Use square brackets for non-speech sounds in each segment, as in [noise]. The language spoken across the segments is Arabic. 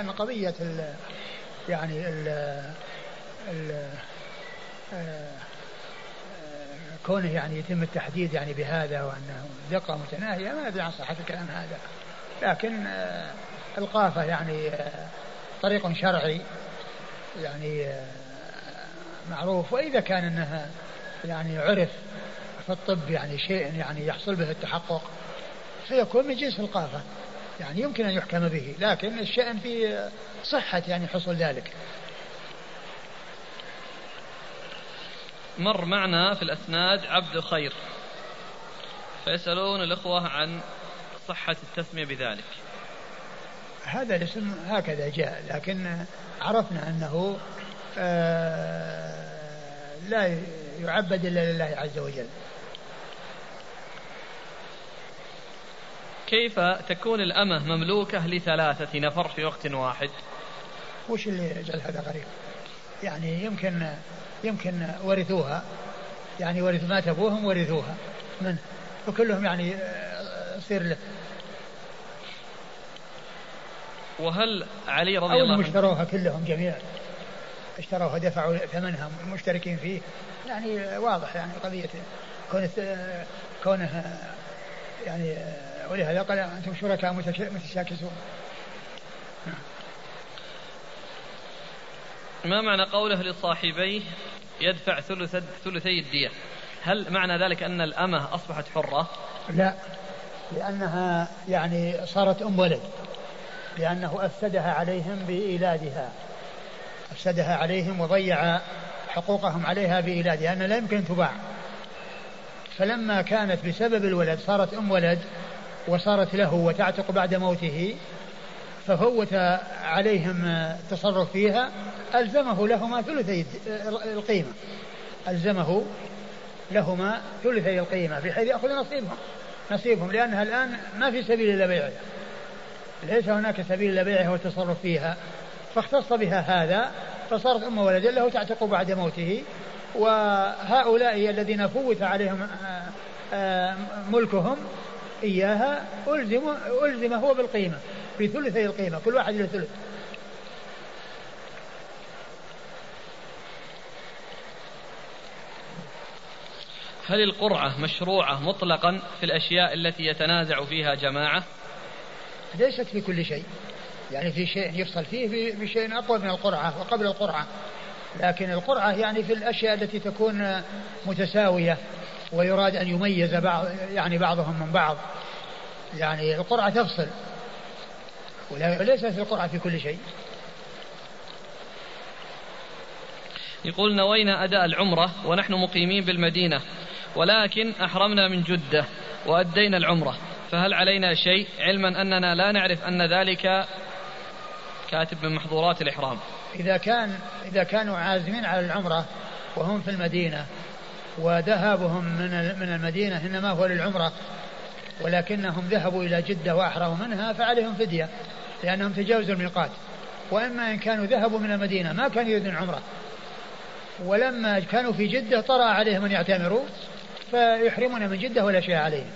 أن قضية ال يعني ال ال كونه يعني يتم التحديد يعني بهذا وأنه دقة متناهية ما أدري عن صحة الكلام هذا. لكن إلقافة يعني طريق شرعي يعني معروف. وإذا كان أنها يعني عرف في الطب يعني شيء يعني يحصل به التحقق فيكون من جنس إلقافة. يعني يمكن أن يحكم به لكن الشأن في صحة يعني حصول ذلك. مر معنا في الأسناد عبد خير. فيسألون الأخوة عن صحة التسمية بذلك. هذا الاسم هكذا جاء لكن عرفنا أنه آه، لا يعبد إلا لله عز وجل. كيف تكون الأمة مملوكة لثلاثة نفر في وقت واحد؟ وش اللي يجعل هذا غريب؟ يعني يمكن يمكن ورثوها. يعني ورث مات أبوهم ورثوها. من؟ وكلهم يعني يصير له. وهل علي رضي الله عنه اشتروها كلهم جميعا. اشتروها دفعوا ثمنها المشتركين فيه. يعني واضح يعني قضية. كونه كونه يعني ولهذا قال أنتم شركاء متشاكسون. ما معنى قوله لصاحبيه يدفع ثلث ثلثي الدية؟ هل معنى ذلك أن الأمة أصبحت حرة؟ لا لأنها يعني صارت أم ولد لأنه أفسدها عليهم بإيلادها. أفسدها عليهم وضيع حقوقهم عليها بإيلادها أنها لا يمكن تباع. فلما كانت بسبب الولد صارت أم ولد وصارت له وتعتق بعد موته ففوت عليهم التصرف فيها ألزمه لهما ثلثي القيمة. ألزمه لهما ثلثي القيمة بحيث يأخذ نصيبهم. نصيبهم لأنها الآن ما في سبيل إلا بيعها. ليس هناك سبيل إلا بيعها والتصرف فيها. فاختص بها هذا فصارت أم ولد له تعتق بعد موته. وهؤلاء الذين فوت عليهم آه، آه، ملكهم إياها ألزم ألزم هو بالقيمة بثلثي القيمة كل واحد له ثلث. هل القرعة مشروعة مطلقا في الأشياء التي يتنازع فيها جماعة؟ ليست في كل شيء. يعني في شيء يفصل فيه في شيء أقوى من القرعة وقبل القرعة. لكن القرعة يعني في الأشياء التي تكون متساوية. ويراد أن يميز بعض يعني بعضهم من بعض. يعني القرعة تفصل. وليست القرعة في كل شيء. يقول نوينا أداء العمرة ونحن مقيمين بالمدينة ولكن أحرمنا من جدة وأدينا العمرة. فهل علينا شيء؟ علما أننا لا نعرف أن ذلك كاتب من محظورات الإحرام. إذا كان إذا كانوا عازمين على العمرة وهم في المدينة وذهابهم من من المدينة إنما هو للعمرة ولكنهم ذهبوا إلى جدة وأحرموا منها فعليهم فدية لأنهم تجاوزوا الميقات. وإما إن كانوا ذهبوا من المدينة ما كانوا يريدون عمرة ولما كانوا في جدة طرأ عليهم أن يعتمروا فيحرمون من جدة ولا شيء عليهم.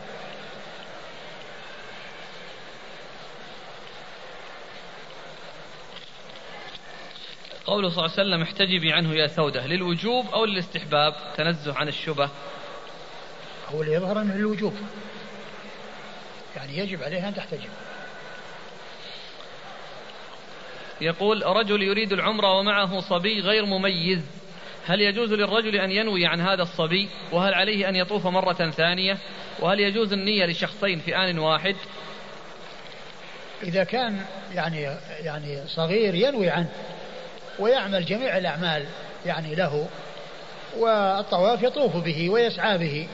قوله صلى الله عليه وسلم احتجبي عنه يا سودة. للوجوب أو للاستحباب؟ تنزه عن الشبه. هو اللي يظهر أنه للوجوب. يعني يجب عليها أن تحتجب. يقول رجل يريد العمرة ومعه صبي غير مميز. هل يجوز للرجل أن ينوي عن هذا الصبي؟ وهل عليه أن يطوف مرة ثانية؟ وهل يجوز النية لشخصين في آن واحد؟ إذا كان يعني يعني صغير ينوي عنه. ويعمل جميع الأعمال يعني له والطواف يطوف به ويسعى به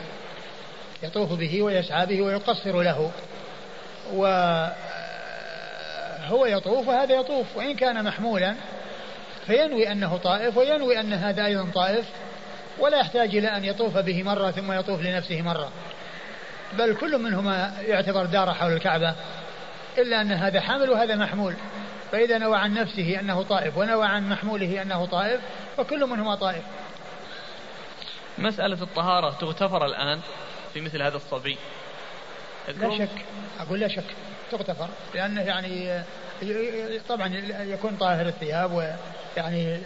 يطوف به ويسعى به ويقصر له وهو يطوف وهذا يطوف وإن كان محمولا فينوي أنه طائف وينوي أن هذا أيضا طائف ولا يحتاج إلى أن يطوف به مرة ثم يطوف لنفسه مرة. بل كل منهما يعتبر دار حول الكعبة إلا أن هذا حامل وهذا محمول. فإذا نوى عن نفسه أنه طائف ونوى عن محموله أنه طائف فكل منهما طائف. مسألة الطهارة تغتفر الآن في مثل هذا الصبي. لا شك. أقول لا شك. تغتفر. لأنه يعني طبعا يكون طاهر الثياب ويعني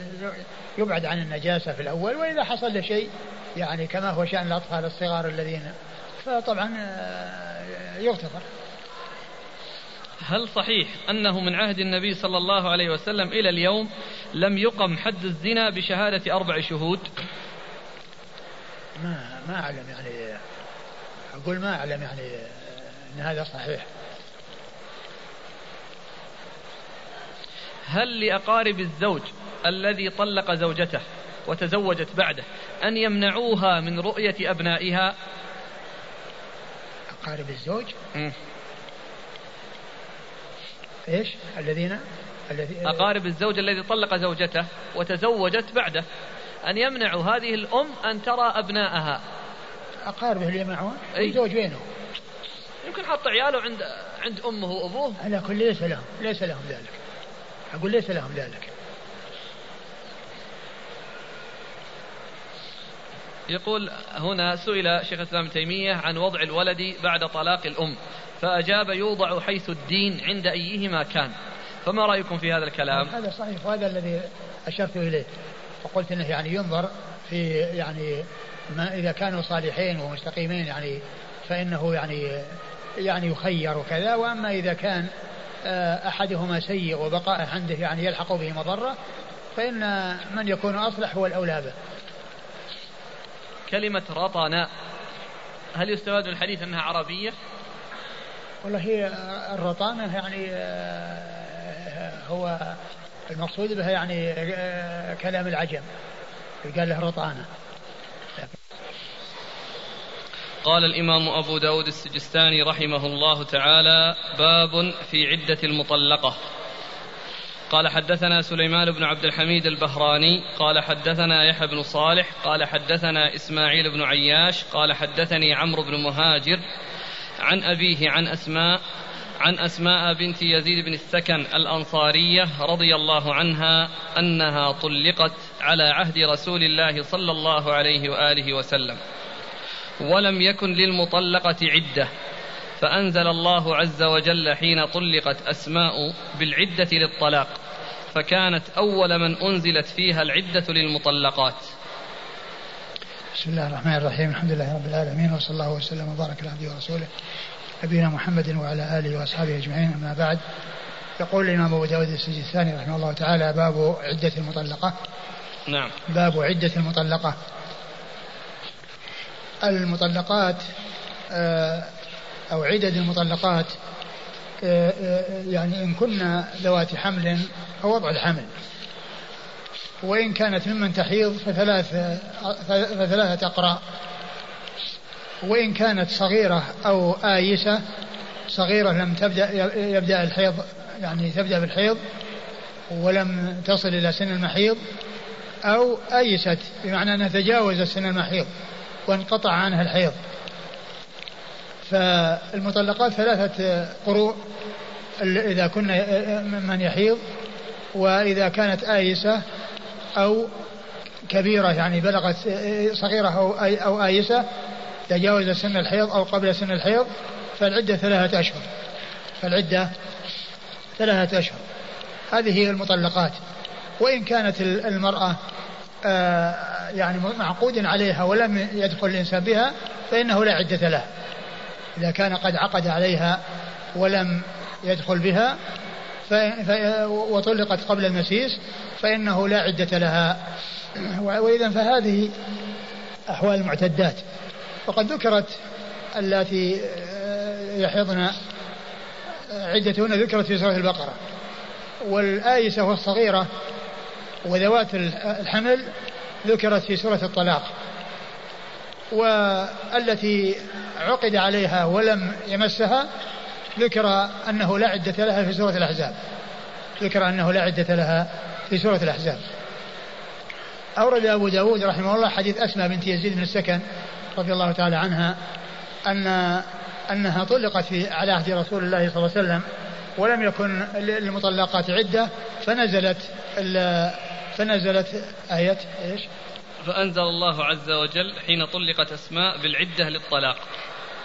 يبعد عن النجاسة في الأول وإذا حصل له شيء يعني كما هو شأن الأطفال الصغار الذين فطبعا يغتفر. هل صحيح أنه من عهد النبي صلى الله عليه وسلم إلى اليوم لم يقم حد الزنا بشهادة أربع شهود؟ ما ما أعلم يعني. أقول ما أعلم يعني أن هذا صحيح. هل لأقارب الزوج الذي طلق زوجته وتزوجت بعده أن يمنعوها من رؤية أبنائها؟ أقارب الزوج؟ م. إيش؟ الذين الذي أقارب الزوج الذي طلق زوجته وتزوجت بعده. أن يمنعوا هذه الأم أن ترى أبنائها أقاربه اللي يمنعون؟ الزوج بينه يمكن حط عياله عند عند أمه وأبوه. على كل ليس لهم ليس لهم ذلك. أقول ليس لهم ذلك. يقول هنا سئل شيخ الإسلام تيمية عن وضع الولد بعد طلاق الأم فأجاب يوضع حيث الدين عند أيهما كان. فما رأيكم في هذا الكلام؟ هذا صحيح وهذا الذي أشرت إليه. وقلت أنه يعني ينظر في يعني ما إذا كانوا صالحين ومستقيمين يعني فإنه يعني يعني يخير وكذا. وأما إذا كان آه، أحدهما سيء وبقاء عنده يعني يلحق به مضرة فإن من يكون أصلح هو الأولى به. كلمة رطنا. هل يستفاد من الحديث أنها عربية؟ والله هي الرطانة يعني آه، هو المقصود بها يعني آه، كلام العجم. قال له رطانة. قال الإمام أبو داود السجستاني رحمه الله تعالى باب في عدة المطلقة. قال حدثنا سليمان بن عبد الحميد البهراني قال حدثنا يحيى بن صالح قال حدثنا إسماعيل بن عياش قال حدثني عمرو بن مهاجر عن أبيه عن أسماء عن أسماء بنت يزيد بن السكن الأنصارية رضي الله عنها أنها طلقت على عهد رسول الله صلى الله عليه وآله وسلم ولم يكن للمطلقة عدة فأنزل الله عز وجل حين طلقت أسماء بالعدة للطلاق. فكانت أول من أنزلت فيها العدة للمطلقات. بسم الله الرحمن الرحيم. الحمد لله رب العالمين وصلى الله وسلم وبارك على عبده ورسوله نبينا محمد وعلى آله وأصحابه أجمعين أما بعد. يقول الإمام أبو داود السجستاني رحمه الله تعالى باب عدة المطلقة. نعم. باب عدة المطلقة. المطلقات آه، أو عدد المطلقات يعني إن كن ذوات حمل فوضع الحمل. وإن كانت ممن تحيض فثلاث فثلاثة أقراء. وإن كانت صغيرة أو آيسة صغيرة لم تبدأ يبدأ الحيض يعني تبدأ بالحيض ولم تصل إلى سن المحيض أو آيست بمعنى أنها تجاوزت سن المحيض وانقطع عنها الحيض. فالمطلقات ثلاثة قروء إذا كنا من يحيض وإذا كانت آيسة أو كبيرة يعني بلغت صغيرة أو أو آيسة تجاوز سن الحيض أو قبل سن الحيض فالعدة ثلاثة أشهر. فالعدة ثلاثة أشهر. هذه هي المطلقات. وإن كانت المرأة آه، يعني معقود عليها ولم يدخل الإنسان بها فإنه لا عدة له إذا كان قد عقد عليها ولم يدخل بها وطلقت قبل المسيس فإنه لا عدة لها. [clears throat] وإذا فهذه أحوال المعتدات. وقد ذكرت التي يحضن عدتهن ذكرت في سورة البقرة. والآيسة والصغيرة وذوات الحمل ذكرت في سورة الطلاق. والتي عقد عليها ولم يمسها ذكر أنه لا عدة لها في سورة الأحزاب ذكر أنه لا عدة لها في سورة الأحزاب أورد أبو داود رحمه الله حديث أسماء بنت يزيد بن السكن رضي الله تعالى عنها أن أنها طلقت في على عهد رسول الله صلى الله عليه وسلم ولم يكن للمطلقات عدة فنزلت فنزلت آية إيش؟ فأنزل الله عز وجل حين طلقت أسماء بالعدة للطلاق.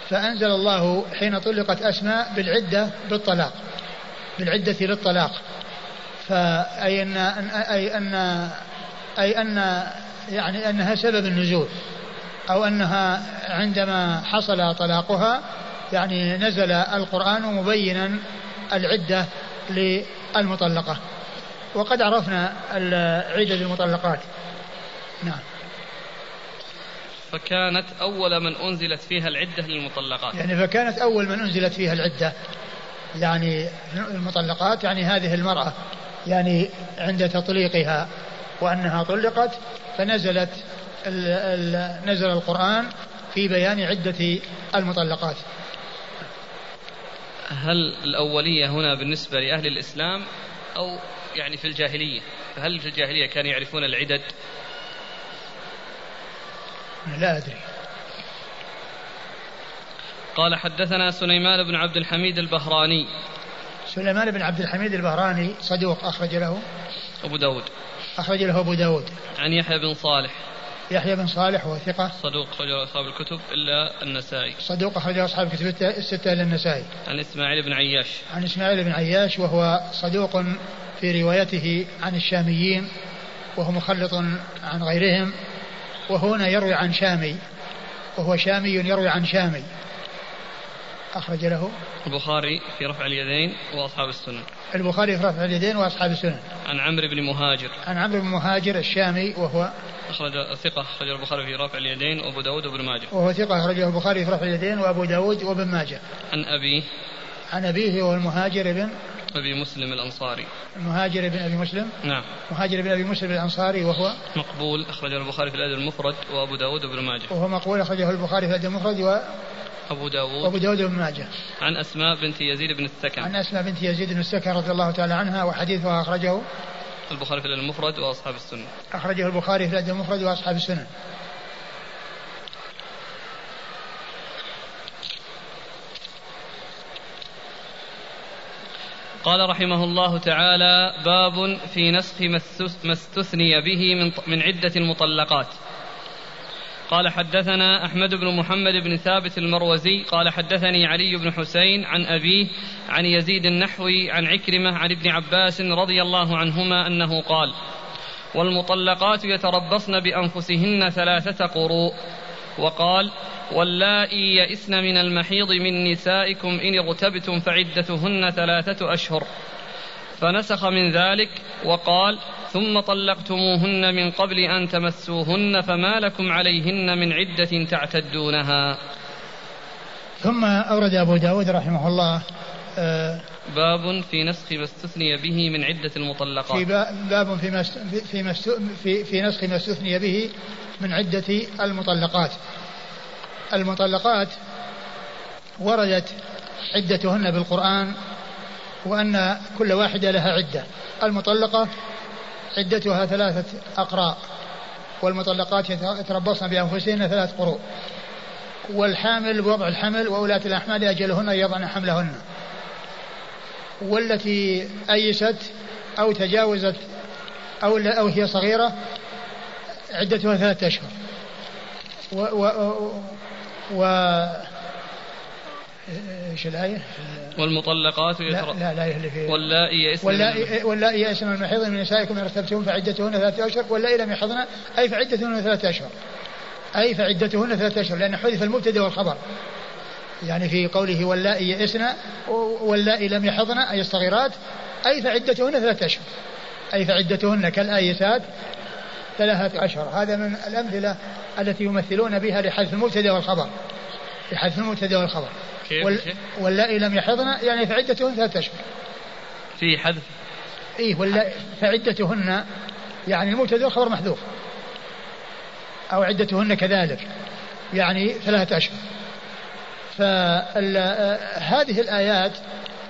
فأنزل الله حين طلقت أسماء بالعدة بالطلاق بالعدة للطلاق. فأي أن أي أن أي أن يعني أنها سبب النزول. أو أنها عندما حصل طلاقها يعني نزل القرآن مبينا العدة للمطلقة. وقد عرفنا عدة المطلقات نعم. فكانت أول من أنزلت فيها العدة للمطلقات. يعني فكانت أول من أنزلت فيها العدة. يعني المطلقات يعني هذه المرأة. يعني عند تطليقها وأنها طلقت فنزلت ال ال نزل القرآن في بيان عدة المطلقات. هل الأولية هنا بالنسبة لأهل الإسلام؟ أو يعني في الجاهلية؟ فهل في الجاهلية كانوا يعرفون العدد؟ لا أدري. قال حدثنا سليمان بن عبد الحميد البهراني. سليمان بن عبد الحميد البهراني صدوق أخرج له. أبو داود. أخرج له أبو داود. عن يحيى بن صالح. يحيى بن صالح هو ثقة. صدوق أخرج أصحاب الكتب إلا النسائي. صدوق أخرج أصحاب الكتب الستة إلا النسائي. عن إسماعيل بن عياش. عن إسماعيل بن عياش وهو صدوق في روايته عن الشاميين وهو مخلط عن غيرهم. وهنا يروي عن شامي. وهو شامي يروي عن شامي. أخرج له. البخاري في رفع اليدين وأصحاب السنن. البخاري في رفع اليدين وأصحاب السنن. عن عمرو بن مهاجر. عن عمرو بن مهاجر الشامي وهو أخرج ثقة أخرج البخاري في رفع اليدين وأبو داود وابن ماجه. وهو ثقة أخرجه البخاري في رفع اليدين وأبو داود وابن ماجه. عن أبيه. عن أبيه هو المهاجر بن أبي مسلم الأنصاري. المهاجر بن أبي مسلم؟ نعم. مهاجر بن أبي مسلم الأنصاري وهو؟ مقبول أخرجه البخاري في الأدب المفرد وأبو داود وابن ماجه. وهو مقبول أخرجه البخاري في الأدب المفرد و أبو داود. وأبو داود وابن ماجه. عن أسماء بنت يزيد بن السكن. عن أسماء بنت يزيد بن السكن رضي الله تعالى عنها وحديثها أخرجه البخاري في الأدب المفرد وأصحاب السنة. أخرجه البخاري في الأدب المفرد وأصحاب السنة. قال رحمه الله تعالى باب في نسخ ما استثني به من, من عدة المطلقات. قال حدثنا أحمد بن محمد بن ثابت المروزي قال حدثني علي بن حسين عن أبيه عن يزيد النحوي عن عكرمة عن ابن عباس رضي الله عنهما أنه قال والمطلقات يتربصن بأنفسهن ثلاثة قروء. وقال واللائي يئسن من المحيض من نسائكم إن اغتبتم فعدتهن ثلاثة أشهر. فنسخ من ذلك وقال ثم طلقتموهن من قبل أن تمسوهن فما لكم عليهن من عدة تعتدونها. ثم أورد أبو داود رحمه الله آه باب في نسخ ما استثني به من عدة المطلقات. في باب في في في, في نسخ ما استثني به من عدة المطلقات. المطلقات وردت عدتهن بالقرآن وأن كل واحدة لها عدة. المطلقة عدتها ثلاثة أقراء والمطلقات يتربصن بأنفسهن ثلاث قروء. والحامل بوضع الحمل وأولاة الأحمال أجلهن يضعن حملهن. والتي أيست أو تجاوزت أو أو هي صغيرة عدتها ثلاثة أشهر. و, و, و إيش الآية؟ والمطلقات لا لا لا في واللائي يئسن واللائي واللائي يئسن من المحيض من نسائكم ان ارتبتم فعدتهن ثلاثة أشهر واللائي لم يحضن أي فعدتهن ثلاثة أشهر. أي فعدتهن ثلاثة أشهر لأن حذف المبتدأ والخبر. يعني في قوله واللائي يئسن واللائي لم يحضن أي الصغيرات أي فعدتهن ثلاثة أشهر. أي فعدتهن كالآيسات ثلاثة أشهر. هذا من الأمثلة التي يمثلون بها لحذف المبتدأ والخبر. لحذف المبتدأ والخبر. وال... واللائي لم يحضن يعني فعدتهن ثلاثة أشهر. في حذف؟ إيه فعدتهن يعني المبتدأ والخبر محذوف. أو عدتهن كذلك يعني ثلاثة أشهر. فهذه الآيات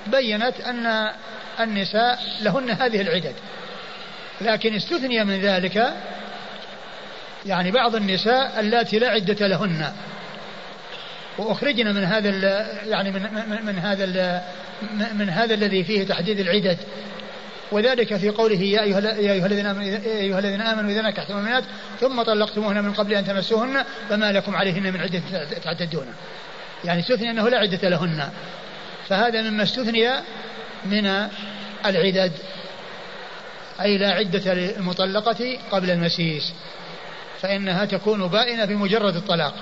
بينت أن النساء لهن هذه العدد. لكن استثني من ذلك يعني بعض النساء اللاتي لا عدة لهن. وأخرجنا من هذا يعني من, من, من هذا من هذا الذي فيه تحديد العدد. وذلك في قوله يا أيها, يا أيها الذين آمنوا يا أيها الذين آمنوا إذا نكحتم المؤمنات ثم طلقتموهن من قبل أن تمسوهن فما لكم عليهن من عدة تعتدون يعني استثني أنه لا عدة لهن. فهذا مما استثني من العدد. أي لا عدة للمطلقة قبل المسيس. فإنها تكون بائنة بمجرد الطلاق.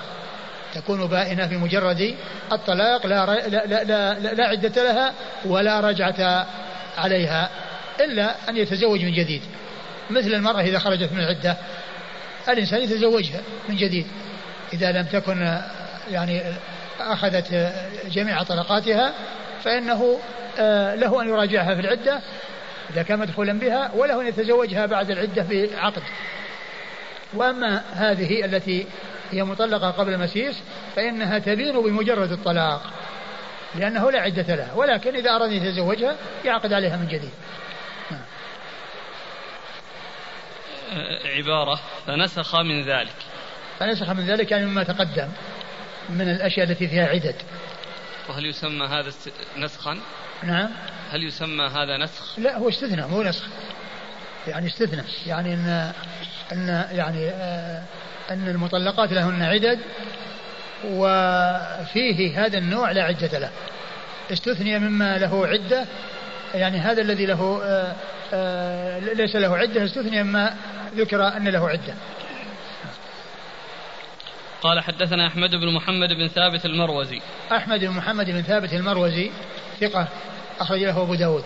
تكون بائنة بمجرد الطلاق. لا, لا, لا, لا, لا عدة لها ولا رجعة عليها. إلا أن يتزوج من جديد. مثل المرأة إذا خرجت من العدة. الإنسان يتزوجها من جديد. إذا لم تكن يعني أخذت جميع طلقاتها فإنه آه، له أن يراجعها في العدة إذا كان مدخولا بها وله أن يتزوجها بعد العدة بعقد وأما هذه التي هي مطلقة قبل المسيس فإنها تبين بمجرد الطلاق لأنه لا عدة لها ولكن إذا أراد أن يتزوجها يعقد عليها من جديد. عبارة فنسخ من ذلك. فنسخ من ذلك يعني مما تقدم. من الأشياء التي فيها عدد. وهل يسمى هذا نسخا؟ نعم. هل يسمى هذا نسخ؟ لا هو استثناء مو نسخ. يعني استثناء يعني ان ان يعني آه إن المطلقات لهن عدد وفيه هذا النوع لا عدة له. استثني مما له عدة يعني هذا الذي له آه آه ليس له عدة استثني مما ذكر أن له عدة. قال حدثنا أحمد بن محمد بن ثابت المروزي. أحمد بن محمد بن ثابت المروزي ثقة أخرج له أبو داود.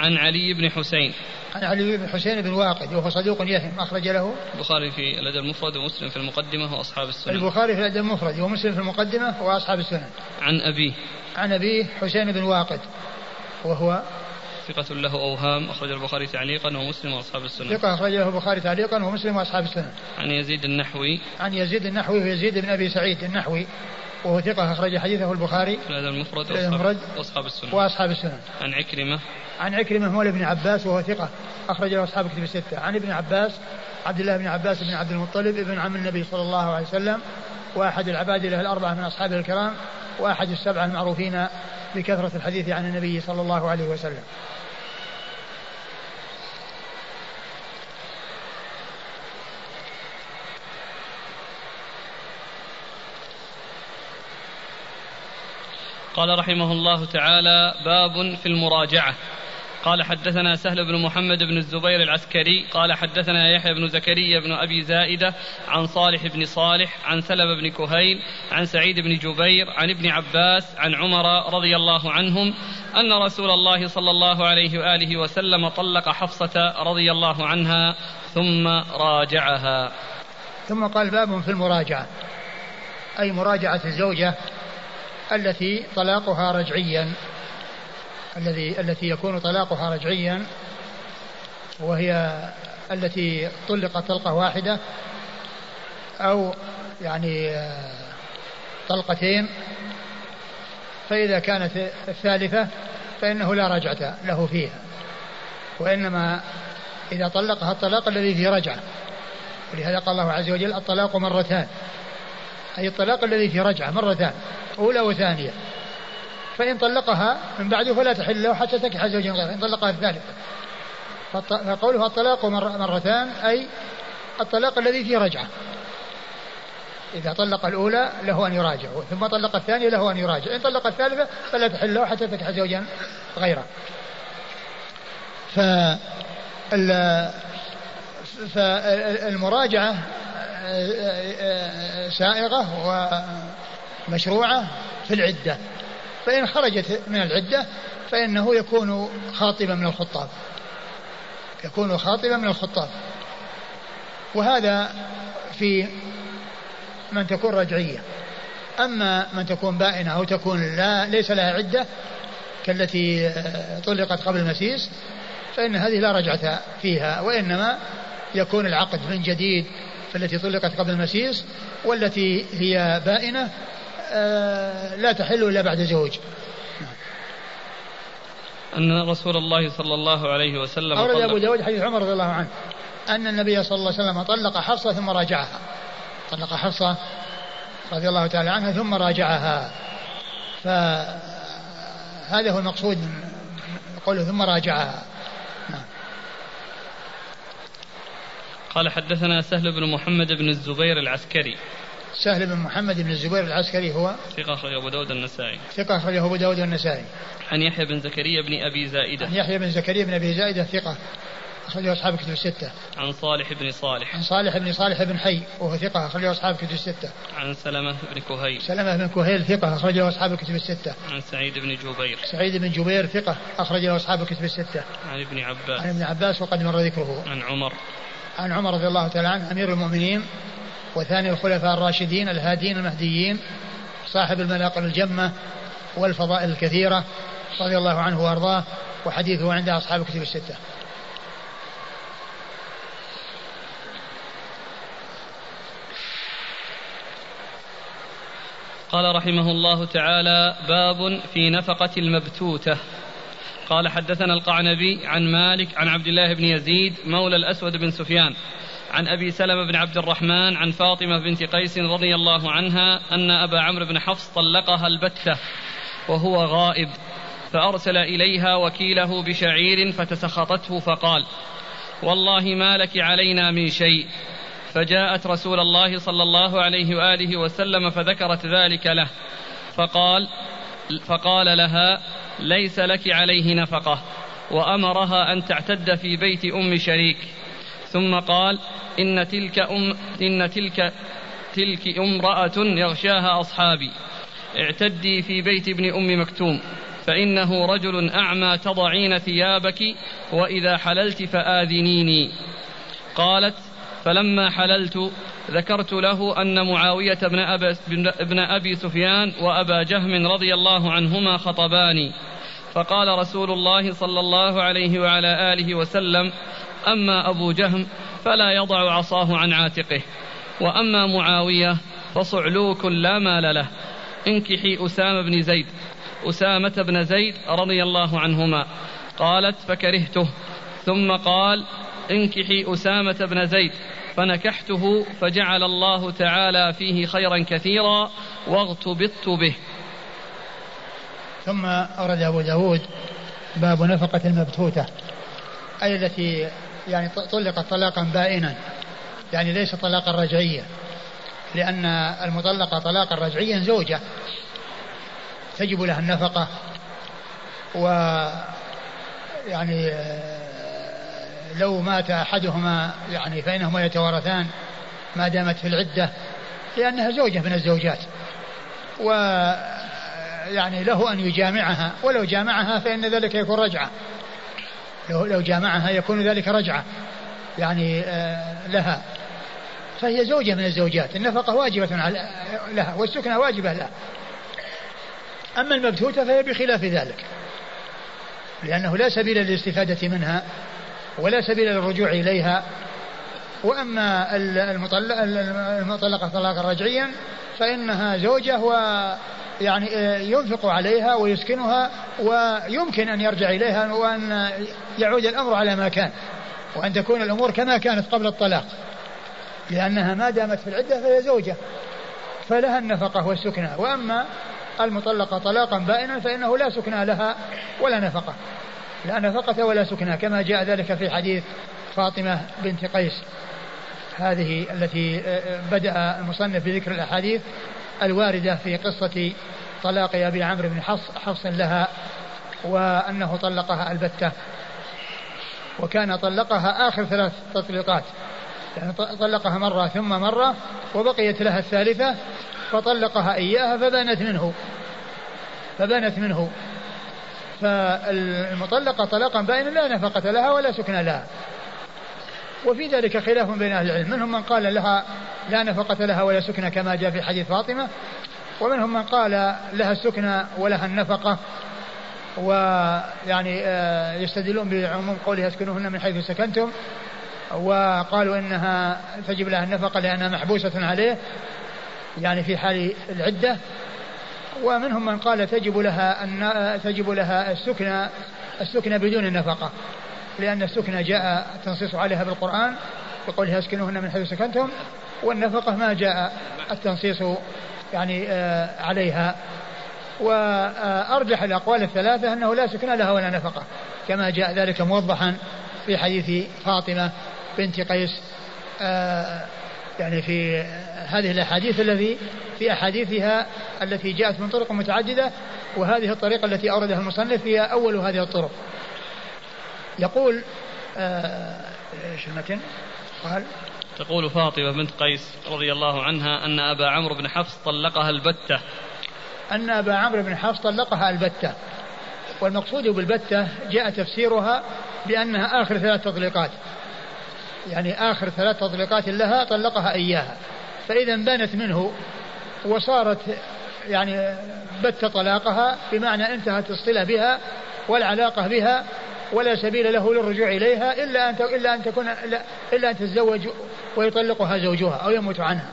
عن علي بن حسين. عن علي بن حسين بن واقد وهو صدوق يهم أخرج له. البخاري في الأدب المفرد ومسلم في المقدمة وأصحاب السنن. البخاري في الأدب المفرد ومسلم في المقدمة وأصحاب السنن. عن أبيه. عن أبيه حسين بن واقد وهو ثقة له أوهام أخرج البخاري تعليقا ومسلم وأصحاب السنن ثقة أخرج له البخاري تعليقا ومسلم وأصحاب السنن عن يزيد النحوي. عن يزيد النحوي ويزيد بن أبي سعيد النحوي وهو ثقة أخرج حديثه البخاري. في هذا المفرد وأصحاب السنن وأصحاب السنن عن عكرمة. عن عكرمة مولى ابن عباس وهو ثقة أخرج له أصحاب كتب الستة. عن ابن عباس عبد الله بن عباس بن عبد المطلب ابن عم النبي صلى الله عليه وسلم وأحد العباد له الأربعة من أصحابه الكرام وأحد السبعة المعروفين بكثرة الحديث عن النبي صلى الله عليه وسلم. قال رحمه الله تعالى باب في المراجعة قال حدثنا سهل بن محمد بن الزبير العسكري قال حدثنا يحيى بن زكريا بن أبي زائدة عن صالح بن صالح عن سلم بن كهيل عن سعيد بن جبير عن ابن عباس عن عمر رضي الله عنهم أن رسول الله صلى الله عليه وآله وسلم طلق حفصة رضي الله عنها ثم راجعها. ثم قال باب في المراجعة أي مراجعة الزوجة التي طلاقها رجعيا. الذي التي يكون طلاقها رجعيا وهي التي طلقت طلقة واحدة أو يعني آه، طلقتين. فإذا كانت الثالثة فإنه لا رجعة له فيها. وإنما إذا طلقها الطلاق الذي فيه رجعة. ولهذا قال الله عز وجل الطلاق مرتان. أي الطلاق الذي فيه رجعة مرتان أولى وثانية. فإن طلقها من بعده فلا تحل له حتى تكح زوجا غيره إن طلقها الثالثة فقوله الطلاق مرتان أي الطلاق الذي فيه رجعة. إذا طلق الأولى له أن يراجع ثم طلق الثانية له أن يراجع إن طلق الثالثة فلا تحل له حتى تكح زوجا غيره. فالمراجعة سائغة ومشروعة في العدة. فإن خرجت من العدة فإنه يكون خاطبا من الخطاب. يكون خاطبا من الخطاب. وهذا في من تكون رجعية. أما من تكون بائنة أو تكون لا ليس لها عدة كالتي طلقت قبل المسيس فإن هذه لا رجعة فيها وإنما يكون العقد من جديد التي طلقت قبل المسيس والتي هي بائنة آه، لا تحل إلا بعد زوج. أن رسول الله صلى الله عليه وسلم أورد أبو داود حديث عمر رضي الله عنه. أن النبي صلى الله عليه وسلم طلق حفصة ثم راجعها. طلق حفصة رضي الله تعالى عنها ثم راجعها. فهذا هو المقصود قوله ثم راجعها. قال حدثنا سهل بن محمد بن الزبير العسكري سهل بن محمد بن الزبير العسكري هو ثقة أخرجه أبو داود النسائي ثقة أخرجه أبو داود النسائي عن يحيى بن زكريا بن أبي زائدة عن يحيى بن زكريا بن أبي زائدة ثقة أخرجه أصحاب كتب الستة. عن صالح بن صالح. عن صالح بن صالح بن حي وهو ثقة أخرجه أصحاب كتب الستة. عن سلمة بن كهيل. سلمة بن كهيل ثقة أخرجه أصحاب كتب الستة. عن سعيد بن جبير. سعيد بن جبير ثقة أخرجه أصحاب كتب الستة. عن ابن عباس. عن ابن عباس وقد مر ذكره. عن عمر. عن عمر رضي الله تعالى عنه أمير المؤمنين وثاني الخلفاء الراشدين الهادين المهديين صاحب المناقب الجمة والفضائل الكثيرة رضي الله عنه وأرضاه وحديثه عند أصحاب كتب الستة. قال رحمه الله تعالى باب في نفقة المبتوتة قال حدثنا القعنبي عن مالك عن عبد الله بن يزيد مولى الأسود بن سفيان عن أبي سلمة بن عبد الرحمن عن فاطمة بنت قيس رضي الله عنها أن أبا عمرو بن حفص طلقها البتة وهو غائب فأرسل إليها وكيله بشعير فتسخطته فقال والله ما لك علينا من شيء. فجاءت رسول الله صلى الله عليه وآله وسلم فذكرت ذلك له فقال فقال لها ليس لك عليه نفقة وأمرها أن تعتد في بيت أم شريك. ثم قال إن تلك أم إن تلك تلك امرأة يغشاها أصحابي. اعتدي في بيت ابن أم مكتوم فإنه رجل أعمى تضعين ثيابك وإذا حللت فآذنيني. قالت فلما حللت ذكرت له أن معاوية بن, أبا بن أبي سفيان وأبا جهم رضي الله عنهما خطباني. فقال رسول الله صلى الله عليه وعلى آله وسلم أما أبو جهم فلا يضع عصاه عن عاتقه. وأما معاوية فصعلوك لا مال له. انكحي أسامة بن زيد. أسامة بن زيد رضي الله عنهما. قالت فكرهته. ثم قال انكحي أسامة بن زيد. فنكحته فجعل الله تعالى فيه خيرا كثيرا واغتبطت به. ثم أورد أبو داود باب نفقة المبتوتة أي التي يعني طلقت طلاقا بائنا يعني ليس طلاقا رجعيا لأن المطلقة طلاقا رجعيا زوجة تجب لها النفقة و يعني لو مات أحدهما يعني فإنهما يتوارثان ما دامت في العدة لأنها زوجة من الزوجات. و يعني له أن يجامعها ولو جامعها فإن ذلك يكون رجعة. لو, لو جامعها يكون ذلك رجعة يعني آه، لها. فهي زوجة من الزوجات النفقة واجبة لها والسكنة واجبة لها. أما المبتوتة فهي بخلاف ذلك لأنه لا سبيل للاستفادة منها. ولا سبيل للرجوع إليها. وأما المطلقة طلاقا رجعيا فإنها زوجة و يعني ينفق عليها ويسكنها ويمكن أن يرجع إليها وأن يعود الأمر على ما كان وأن تكون الأمور كما كانت قبل الطلاق. لأنها ما دامت في العدة فهي زوجة فلها النفقة والسكنى وأما المطلقة طلاقا بائنا فإنه لا سكنى لها ولا نفقة. لا نفقة ولا سكنى كما جاء ذلك في حديث فاطمة بنت قيس. هذه التي آه، بدأ المصنف بذكر الأحاديث الواردة في قصة طلاق أبي عمرو بن حفص, حفص لها وأنه طلقها البتة. وكان طلقها آخر ثلاث تطليقات. يعني طلقها مرة ثم مرة وبقيت لها الثالثة فطلقها إياها فبانت منه. فبانت منه. فالمطلقة طلاقا بائنا لا نفقة لها ولا سكن لها. وفي ذلك خلاف بين أهل العلم. منهم من قال لها لا نفقة لها ولا سكن كما جاء في حديث فاطمة. ومنهم من قال لها السكن ولها النفقة. ويعني آه، يستدلون بعموم قولها اسكنوهن من حيث سكنتم. وقالوا إنها تجب لها النفقة لأنها محبوسة عليه. يعني في حال العدة. ومنهم من قال تجب لها أن تجب لها السكنى السكنى بدون النفقة لأن السكنى جاء التنصيص عليها بالقرآن بقولها اسكنوهن من حيث سكنتم والنفقة ما جاء التنصيص يعني آه، عليها. وأرجح الأقوال الثلاثة أنه لا سكنى لها ولا نفقة كما جاء ذلك موضحا في حديث فاطمة بنت قيس آه، يعني في هذه الأحاديث الذي في أحاديثها التي جاءت من طرق متعددة وهذه الطريقة التي أوردها المصنف هي أول هذه الطرق. يقول آه، إيش المتن؟ قال تقول فاطمة بنت قيس رضي الله عنها أن أبا عمرو بن حفص طلقها البتة. أن أبا عمرو بن حفص طلقها البتة. والمقصود بالبتة جاء تفسيرها بأنها آخر ثلاث تطليقات. يعني آخر ثلاث تطليقات لها طلقها إياها. فإذا بانت منه وصارت يعني بت طلاقها بمعنى انتهت الصلة بها والعلاقة بها ولا سبيل له للرجوع إليها إلا أن إلا أن تكون إلا أن تتزوج ويطلقها زوجها أو يموت عنها.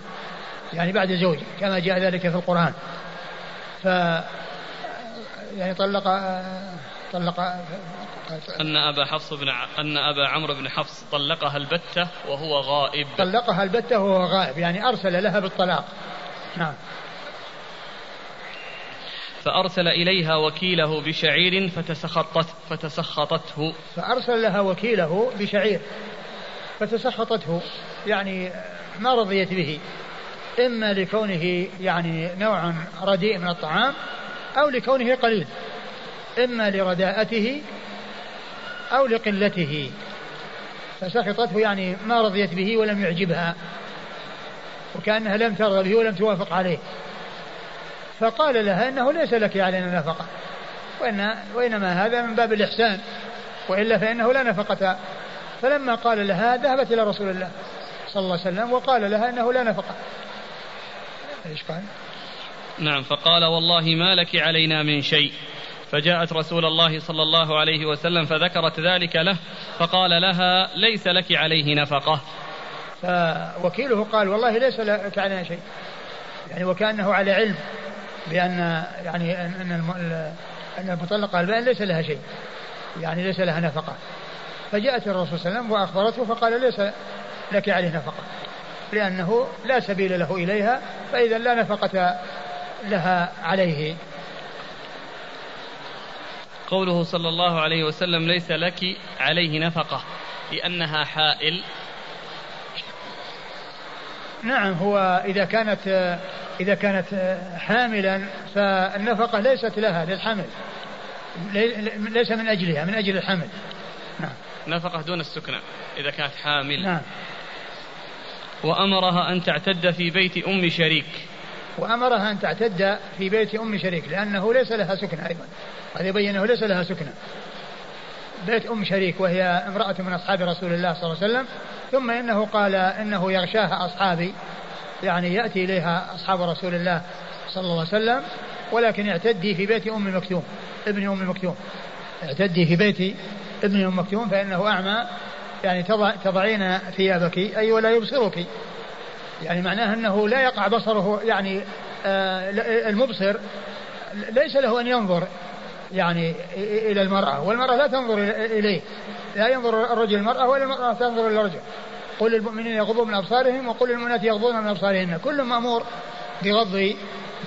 يعني بعد زوج كما جاء ذلك في القرآن. ف يعني طلق طلق أن أبا حفص بن ع... أن أبا عمرو بن حفص طلقها البتة وهو غائب. طلقها البتة وهو غائب يعني أرسل لها بالطلاق. نعم. فأرسل إليها وكيله بشعير فتسخطت فتسخطته. فأرسل لها وكيله بشعير فتسخطته يعني ما رضيت به إما لكونه يعني نوع رديء من الطعام أو لكونه قليل إما لرداءته أو لقلته. فسخطته يعني ما رضيت به ولم يعجبها. وكأنها لم ترضى به ولم توافق عليه. فقال لها إنه ليس لك علينا نفقة. وإن وإنما هذا من باب الإحسان. وإلا فإنه لا نفقة. فلما قال لها ذهبت إلى رسول الله صلى الله عليه وسلم وقال لها إنه لا نفقة. إيش قال؟ نعم فقال والله ما لك علينا من شيء. فجاءت رسول الله صلى الله عليه وسلم فذكرت ذلك له فقال لها ليس لك عليه نفقة. فوكيله قال والله ليس لك علينا شيء. يعني وكأنه على علم بأن يعني أن أن المطلقة البائن ليس لها شيء. يعني ليس لها نفقة. فجاءت الرسول صلى الله عليه وسلم وأخبرته فقال ليس لك عليه نفقة. لأنه لا سبيل له إليها فإذا لا نفقة لها عليه. قوله صلى الله عليه وسلم ليس لك عليه نفقة لأنها حائل. نعم هو إذا كانت إذا كانت حاملا فالنفقة ليست لها للحمل ليس من أجلها من أجل الحمل. نعم. نفقة دون السكنى إذا كانت حامل. نعم. وأمرها أن تعتد في بيت أم شريك. وأمرها أن تعتد في بيت أم شريك لأنه ليس لها سكنى أيضا. هذا يبين أنه ليس لها سكنى بيت أم شريك وهي امرأة من أصحاب رسول الله صلى الله عليه وسلم ثم إنه قال إنه يغشاها أصحابي يعني يأتي إليها أصحاب رسول الله صلى الله عليه وسلم ولكن اعتدي في بيت أم مكتوم ابن أم مكتوم. اعتدي في بيت ابن أم مكتوم فإنه أعمى يعني تضع تضعين ثيابك أي ولا يبصرك. يعني معناه أنه لا يقع بصره يعني آه المبصر ليس له أن ينظر. يعني إلى المرأة والمرأة لا تنظر إليه. لا ينظر الرجل المرأة ولا المرأة تنظر إلى الرجل. قل للمؤمنين يغضوا من أبصارهم وقل للمؤمنات يغضون من أبصارهن. كل مأمور بغض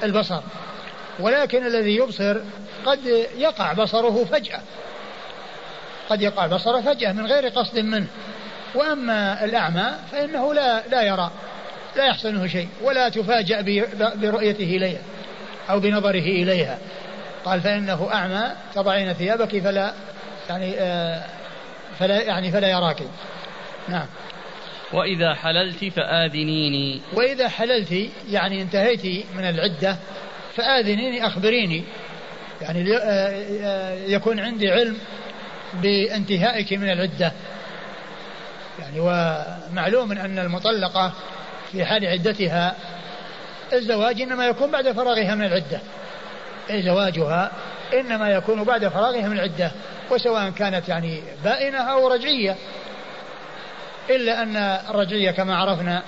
البصر. ولكن الذي يبصر قد يقع بصره فجأة. قد يقع بصره فجأة من غير قصد منه. وأما الأعمى فإنه لا لا يرى لا يحسنه شيء ولا تفاجأ برؤيته إليها أو بنظره إليها. قال فإنه أعمى تضعين ثيابك فلا يعني آه فلا يعني فلا يراك. نعم. وإذا حللت فآذنيني. وإذا حللت يعني انتهيت من العدة فآذنيني أخبريني. يعني آه، آه، يكون عندي علم بانتهائك من العدة. يعني ومعلوم أن المطلقة في حال عدتها الزواج إنما يكون بعد فراغها من العدة. زواجها إنما يكون بعد فراغها من العدة وسواء كانت يعني بائنة أو رجعية. إلا أن الرجعية كما عرفنا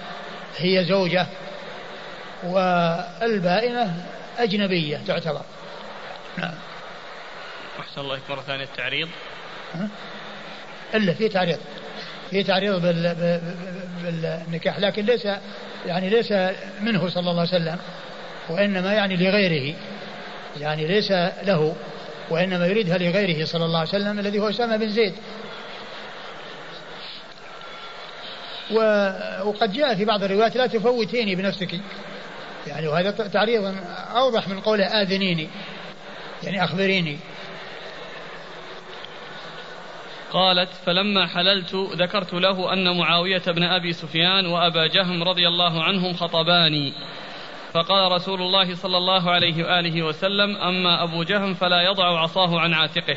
هي زوجة والبائنة أجنبية تعتبر. نعم. أحسن الله مرة ثانية التعريض. إلا في تعريض في تعريض بال... بالنكاح لكن ليس يعني ليس منه صلى الله عليه وسلم وإنما يعني لغيره. يعني ليس له وإنما يريدها لغيره صلى الله عليه وسلم الذي هو أسامة بن زيد. وقد جاء في بعض الروايات لا تفوتيني بنفسك. يعني وهذا تعريض أوضح من قوله آذنيني يعني أخبريني. قالت فلما حللت ذكرت له أن معاوية بن أبي سفيان وأبا جهم رضي الله عنهم خطباني. فقال رسول الله صلى الله عليه وآله وسلم أما أبو جهم فلا يضع عصاه عن عاتقه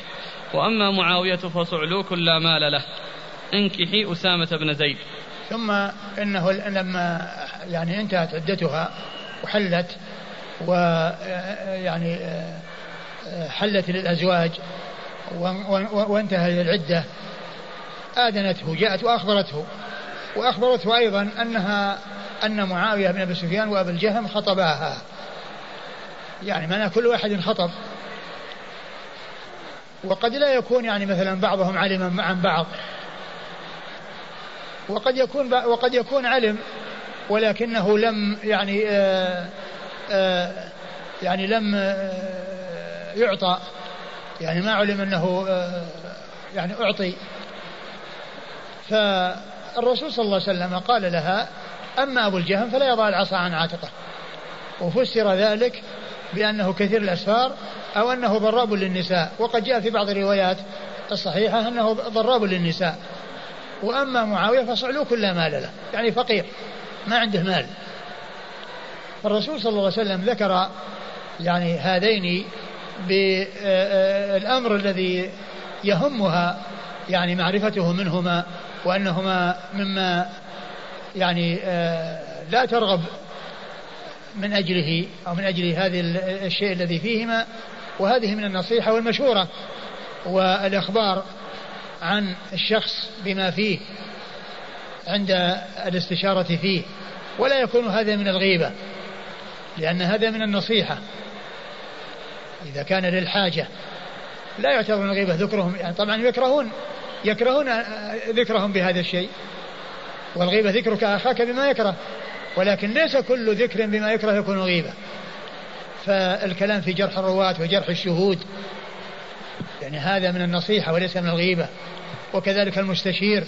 وأما معاوية فصعلوك لا مال له. انكحي أسامة بن زيد. ثم إنه لما يعني انتهت عدتها وحلت ويعني حلت للأزواج وانتهى العدة آذنته جاءت وأخبرته وأخبرته أيضا أنها أن معاوية بن أبي سفيان وأبا الجهم خطباها. يعني معنى كل واحد خطب. وقد لا يكون يعني مثلا بعضهم علم عن بعض. وقد يكون وقد يكون علم ولكنه لم يعني آآ آآ يعني لم يعطى. يعني ما علم أنه يعني أعطي. فالرسول صلى الله عليه وسلم قال لها أما أبو الجهم فلا يضع العصا عن عاتقه. وفسر ذلك بأنه كثير الأسفار أو أنه ضراب للنساء. وقد جاء في بعض الروايات الصحيحة أنه ضراب للنساء. وأما معاوية فصعلوك لا مال له. يعني فقير ما عنده مال. فالرسول صلى الله عليه وسلم ذكر يعني هذين بالأمر الذي يهمها يعني معرفته منهما وأنهما مما يعني آه، لا ترغب من أجله أو من أجل هذه الشيء الذي فيهما وهذه من النصيحة والمشورة والإخبار عن الشخص بما فيه عند الاستشارة فيه. ولا يكون هذا من الغيبة لأن هذا من النصيحة. إذا كان للحاجة لا يعتبر من الغيبة ذكرهم. يعني طبعا يكرهون يكرهون ذكرهم بهذا الشيء. والغيبة ذكرك أخاك بما يكره ولكن ليس كل ذكر بما يكره يكون غيبة. فالكلام في جرح الرواة وجرح الشهود يعني هذا من النصيحة وليس من الغيبة. وكذلك المستشير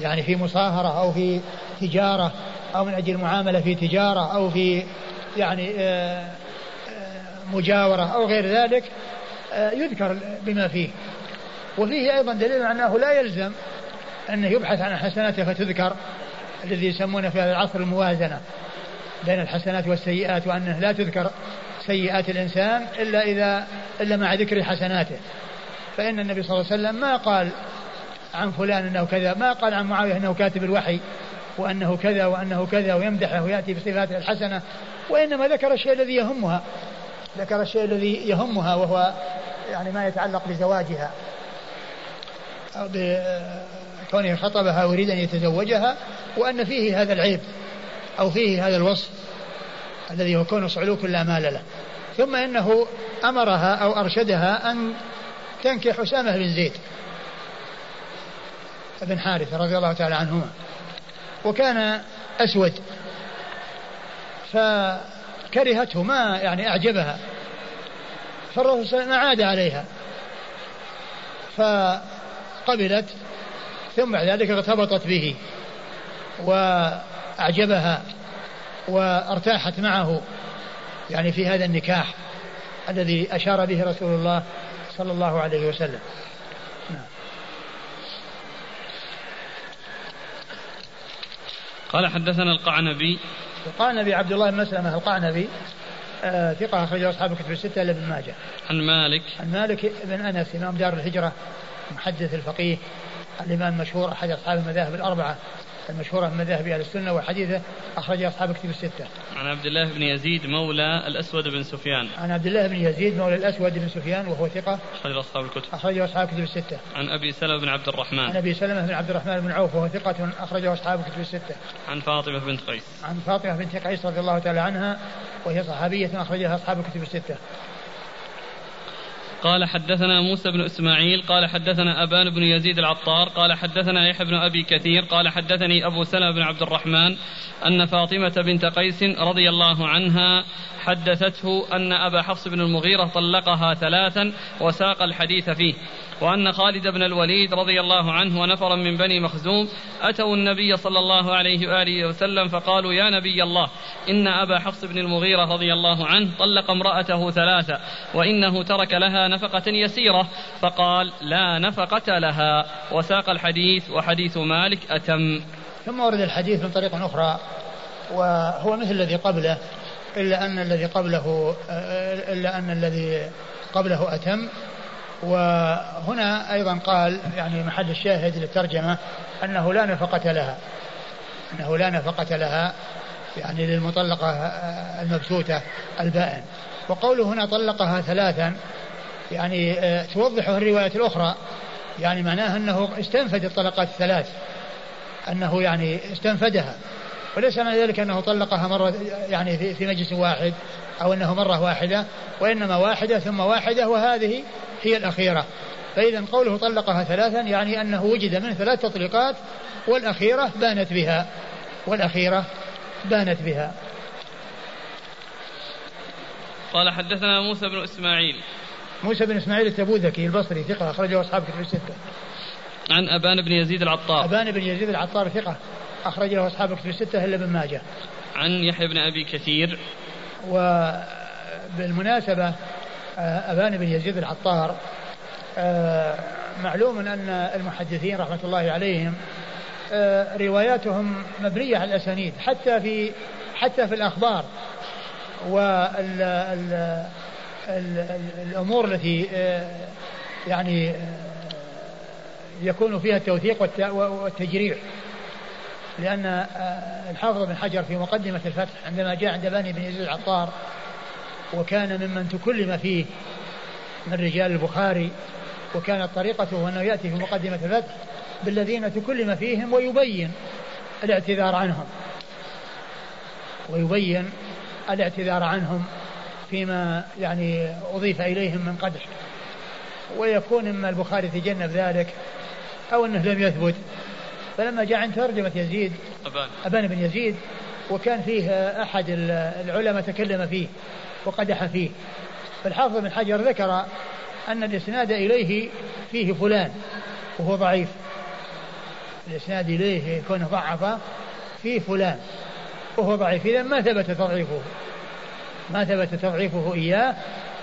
يعني في مصاهرة أو في تجارة أو من أجل معاملة في تجارة أو في يعني آه مجاورة أو غير ذلك آه، يذكر بما فيه. وفيه أيضا دليل أنه لا يلزم أنه يبحث عن حسناته فتذكر الذي يسمونه في هذا العصر الموازنة بين الحسنات والسيئات وأنه لا تذكر سيئات الإنسان إلا إذا إلا مع ذكر حسناته. فإن النبي صلى الله عليه وسلم ما قال عن فلان أنه كذا ما قال عن معاوية أنه كاتب الوحي وأنه كذا وأنه كذا ويمدحه ويأتي بصفاته الحسنة وإنما ذكر الشيء الذي يهمها. ذكر الشيء الذي يهمها وهو يعني ما يتعلق بزواجها أو بكونه خطبها ويريد أن يتزوجها وأن فيه هذا العيب أو فيه هذا الوصف الذي هو كونه صعلوك لا مال له. ثم إنه أمرها أو أرشدها أن تنكح أسامة بن زيد بن حارثة رضي الله تعالى عنهما. وكان أسود ف كرهته ما يعني أعجبها. فالرسول صلى الله عليه وسلم أعاد عليها فقبلت ثم بعد ذلك ارتبطت به وأعجبها وارتاحت معه يعني في هذا النكاح الذي أشار به رسول الله صلى الله عليه وسلم. قال حدثنا القعنبي القعنبي عبد الله بن مسلمة القعنبي آه ثقة أخرجه أصحاب الكتب الستة إلا ابن ماجه. عن مالك. عن مالك بن أنس إمام دار الهجرة محدث الفقيه الإمام المشهور أحد أصحاب المذاهب الأربعة المشهورة من مذاهب أهل السنة وحديثه أخرج أصحاب الكتب الستة. عن عبد الله بن يزيد مولى الأسود بن سفيان. عن عبد الله بن يزيد مولى الأسود بن سفيان وهو ثقة. أخرج أصحاب الكتب. أخرج أصحاب الكتب الستة. عن أبي سلمة بن عبد الرحمن. عن أبي سلمة بن عبد الرحمن بن عوف وهو ثقة أخرجه أصحاب الكتب الستة. عن فاطمة بنت قيس. عن فاطمة بنت قيس رضي الله تعالى عنها وهي صحابية أخرجها أصحاب الكتب الستة. قال حدثنا موسى بن إسماعيل قال حدثنا أبان بن يزيد العطار قال حدثنا يحيى بن أبي كثير قال حدثني أبو سلمة بن عبد الرحمن أن فاطمة بنت قيس رضي الله عنها حدثته أن أبا حفص بن المغيرة طلقها ثلاثا وساق الحديث فيه وأن خالد بن الوليد رضي الله عنه ونفرا من بني مخزوم أتوا النبي صلى الله عليه وآله وسلم فقالوا يا نبي الله إن أبا حفص بن المغيرة رضي الله عنه طلق امرأته ثلاثة وإنه ترك لها نفقة يسيرة فقال لا نفقة لها. وساق الحديث وحديث مالك أتم. ثم ورد الحديث من طريق أخرى وهو مثل الذي قبله إلا أن الذي قبله إلا أن الذي قبله أتم. وهنا أيضا قال يعني محل الشاهد للترجمة أنه لا نفقة لها. أنه لا نفقة لها يعني للمطلقة المبسوطة البائن. وقوله هنا طلقها ثلاثا يعني آه، توضحه الرواية الأخرى. يعني معناه أنه استنفد الطلقات الثلاث أنه يعني استنفدها. وليس معنى ذلك أنه طلقها مرة يعني في مجلس واحد أو أنه مرة واحدة وإنما واحدة ثم واحدة وهذه هي الأخيرة. فإذا قوله طلقها ثلاثا يعني أنه وجد من ثلاث تطليقات والأخيرة بانت بها. والأخيرة بانت بها. قال حدثنا موسى بن إسماعيل. موسى بن إسماعيل التبوذكي البصري ثقة أخرجه أصحاب كتب الستة. عن أبان بن يزيد العطار. أبان بن يزيد العطار ثقة أخرج له أصحاب كتب الستة إلا ابن ماجه. عن يحيى بن أبي كثير. وبالمناسبة آه، أبان بن يزيد العطار آه، معلوم أن المحدثين رحمة الله عليهم آه، رواياتهم مبنية على الأسانيد حتى في حتى في الأخبار والأمور التي يعني يكون فيها التوثيق والتجريع لأن الحافظ بن حجر في مقدمة الفتح عندما جاء عند بني بن يزيد العطار وكان ممن تكلم فيه من رجال البخاري وكانت طريقته أنه يأتي في مقدمة الفتح بالذين تكلم فيهم ويبين الاعتذار عنهم. ويبين الاعتذار عنهم فيما يعني أضيف إليهم من قدح ويكون إما البخاري تجنب ذلك أو أنه لم يثبت. فلما جاء عند ترجمة يزيد أبان, أبان بن يزيد وكان فيه أحد العلماء تكلم فيه وقدح فيه. فالحافظ بن حجر ذكر أن الإسناد إليه فيه فلان وهو ضعيف. الإسناد إليه يكون ضعف فيه فلان وهو ضعيف. إذا ما ثبت تضعيفه. ما ثبت تضعيفه إياه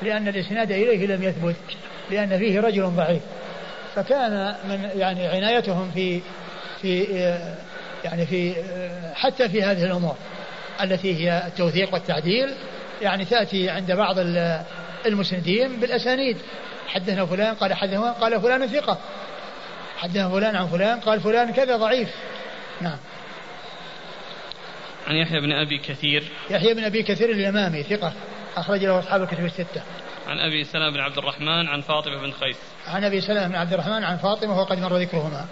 لأن الإسناد إليه لم يثبت لأن فيه رجل ضعيف. فكان من يعني عنايتهم في في يعني في حتى في هذه الأمور التي هي التوثيق والتعديل. يعني تأتي عند بعض المسندين بالأسانيد. حدثنا فلان قال حدثنا قال فلان ثقة. حدثنا فلان عن فلان قال فلان كذا ضعيف. نعم. عن يحيى بن أبي كثير. يحيى بن أبي كثير اليمامي ثقة أخرج له أصحاب الكتب الستة. عن أبي سلمة بن عبد الرحمن عن فاطمة بن قيس عن أبي سلمة بن عبد الرحمن عن فاطمة وقد مر ذكرهما.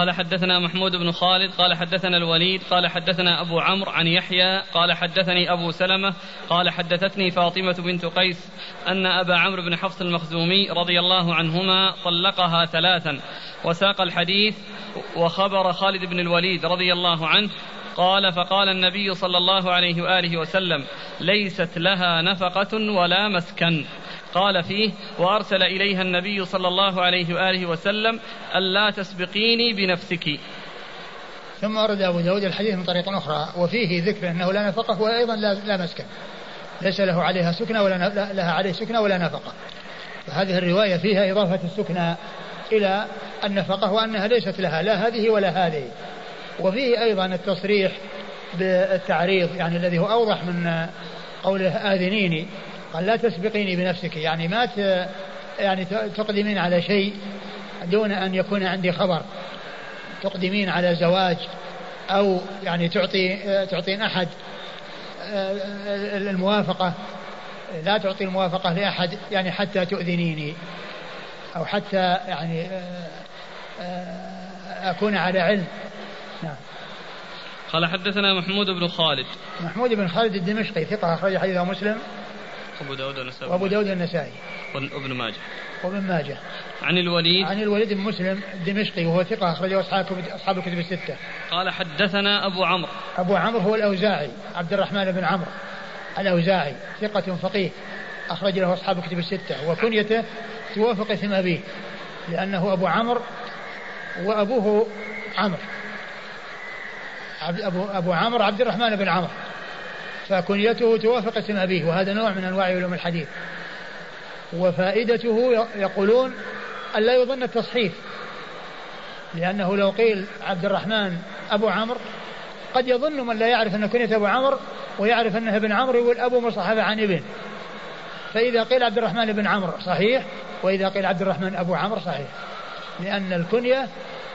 قال حدثنا محمود بن خالد قال حدثنا الوليد قال حدثنا أبو عمرو عن يحيى قال حدثني أبو سلمة قال حدثتني فاطمة بنت قيس أن أبا عمرو بن حفص المخزومي رضي الله عنهما طلقها ثلاثا وساق الحديث وخبر خالد بن الوليد رضي الله عنه قال فقال النبي صلى الله عليه وآله وسلم ليست لها نفقة ولا مسكن. قال فيه وأرسل إليها النبي صلى الله عليه وآله وسلم ألا تسبقيني بنفسك. ثم ورد أبو داود الحديث من طريق أخرى وفيه ذكر أنه لا نفقة وأيضا لا, لا مسكن. ليس له عليها سكنة ولا لها عليه سكنة ولا نفقة. فهذه الرواية فيها إضافة السكنة إلى النفقة وأنها ليست لها لا هذه ولا هذه. وفيه أيضا التصريح بالتعريض يعني الذي هو أوضح من قوله آذنيني. قال لا تسبقيني بنفسك. يعني ما يعني تقدمين على شيء دون أن يكون عندي خبر. تقدمين على زواج أو يعني تعطي تعطين أحد الموافقة. لا تعطي الموافقة لأحد يعني حتى تؤذنيني. أو حتى يعني أكون على علم. نعم. قال حدثنا محمود بن خالد. محمود بن خالد الدمشقي ثقة أخرج حديثه مسلم. أبو داود النسائي وأبو داود النسائي وابن ماجه. وابن ماجه. عن الوليد. عن الوليد بن مسلم الدمشقي وهو ثقة أخرجه أصحاب أصحاب الكتب الستة. قال حدثنا أبو عمرو. أبو عمرو هو الأوزاعي عبد الرحمن بن عمرو. الأوزاعي ثقة فقيه أخرج له أصحاب الكتب الستة. وكنيته توافق اسم أبيه لأنه أبو عمرو وأبوه عمرو. أبو, أبو عمرو عبد الرحمن بن عمرو. فكنيته توافق اسم أبيه وهذا نوع من أنواع علوم الحديث. وفائدته يقولون أن لا يظن التصحيف لأنه لو قيل عبد الرحمن أبو عمرو قد يظن من لا يعرف أن كنية أبو عمرو ويعرف أنه ابن عمرو يقول أبو مصحف عن ابن. فإذا قيل عبد الرحمن بن عمرو صحيح وإذا قيل عبد الرحمن أبو عمرو صحيح. لأن الكنية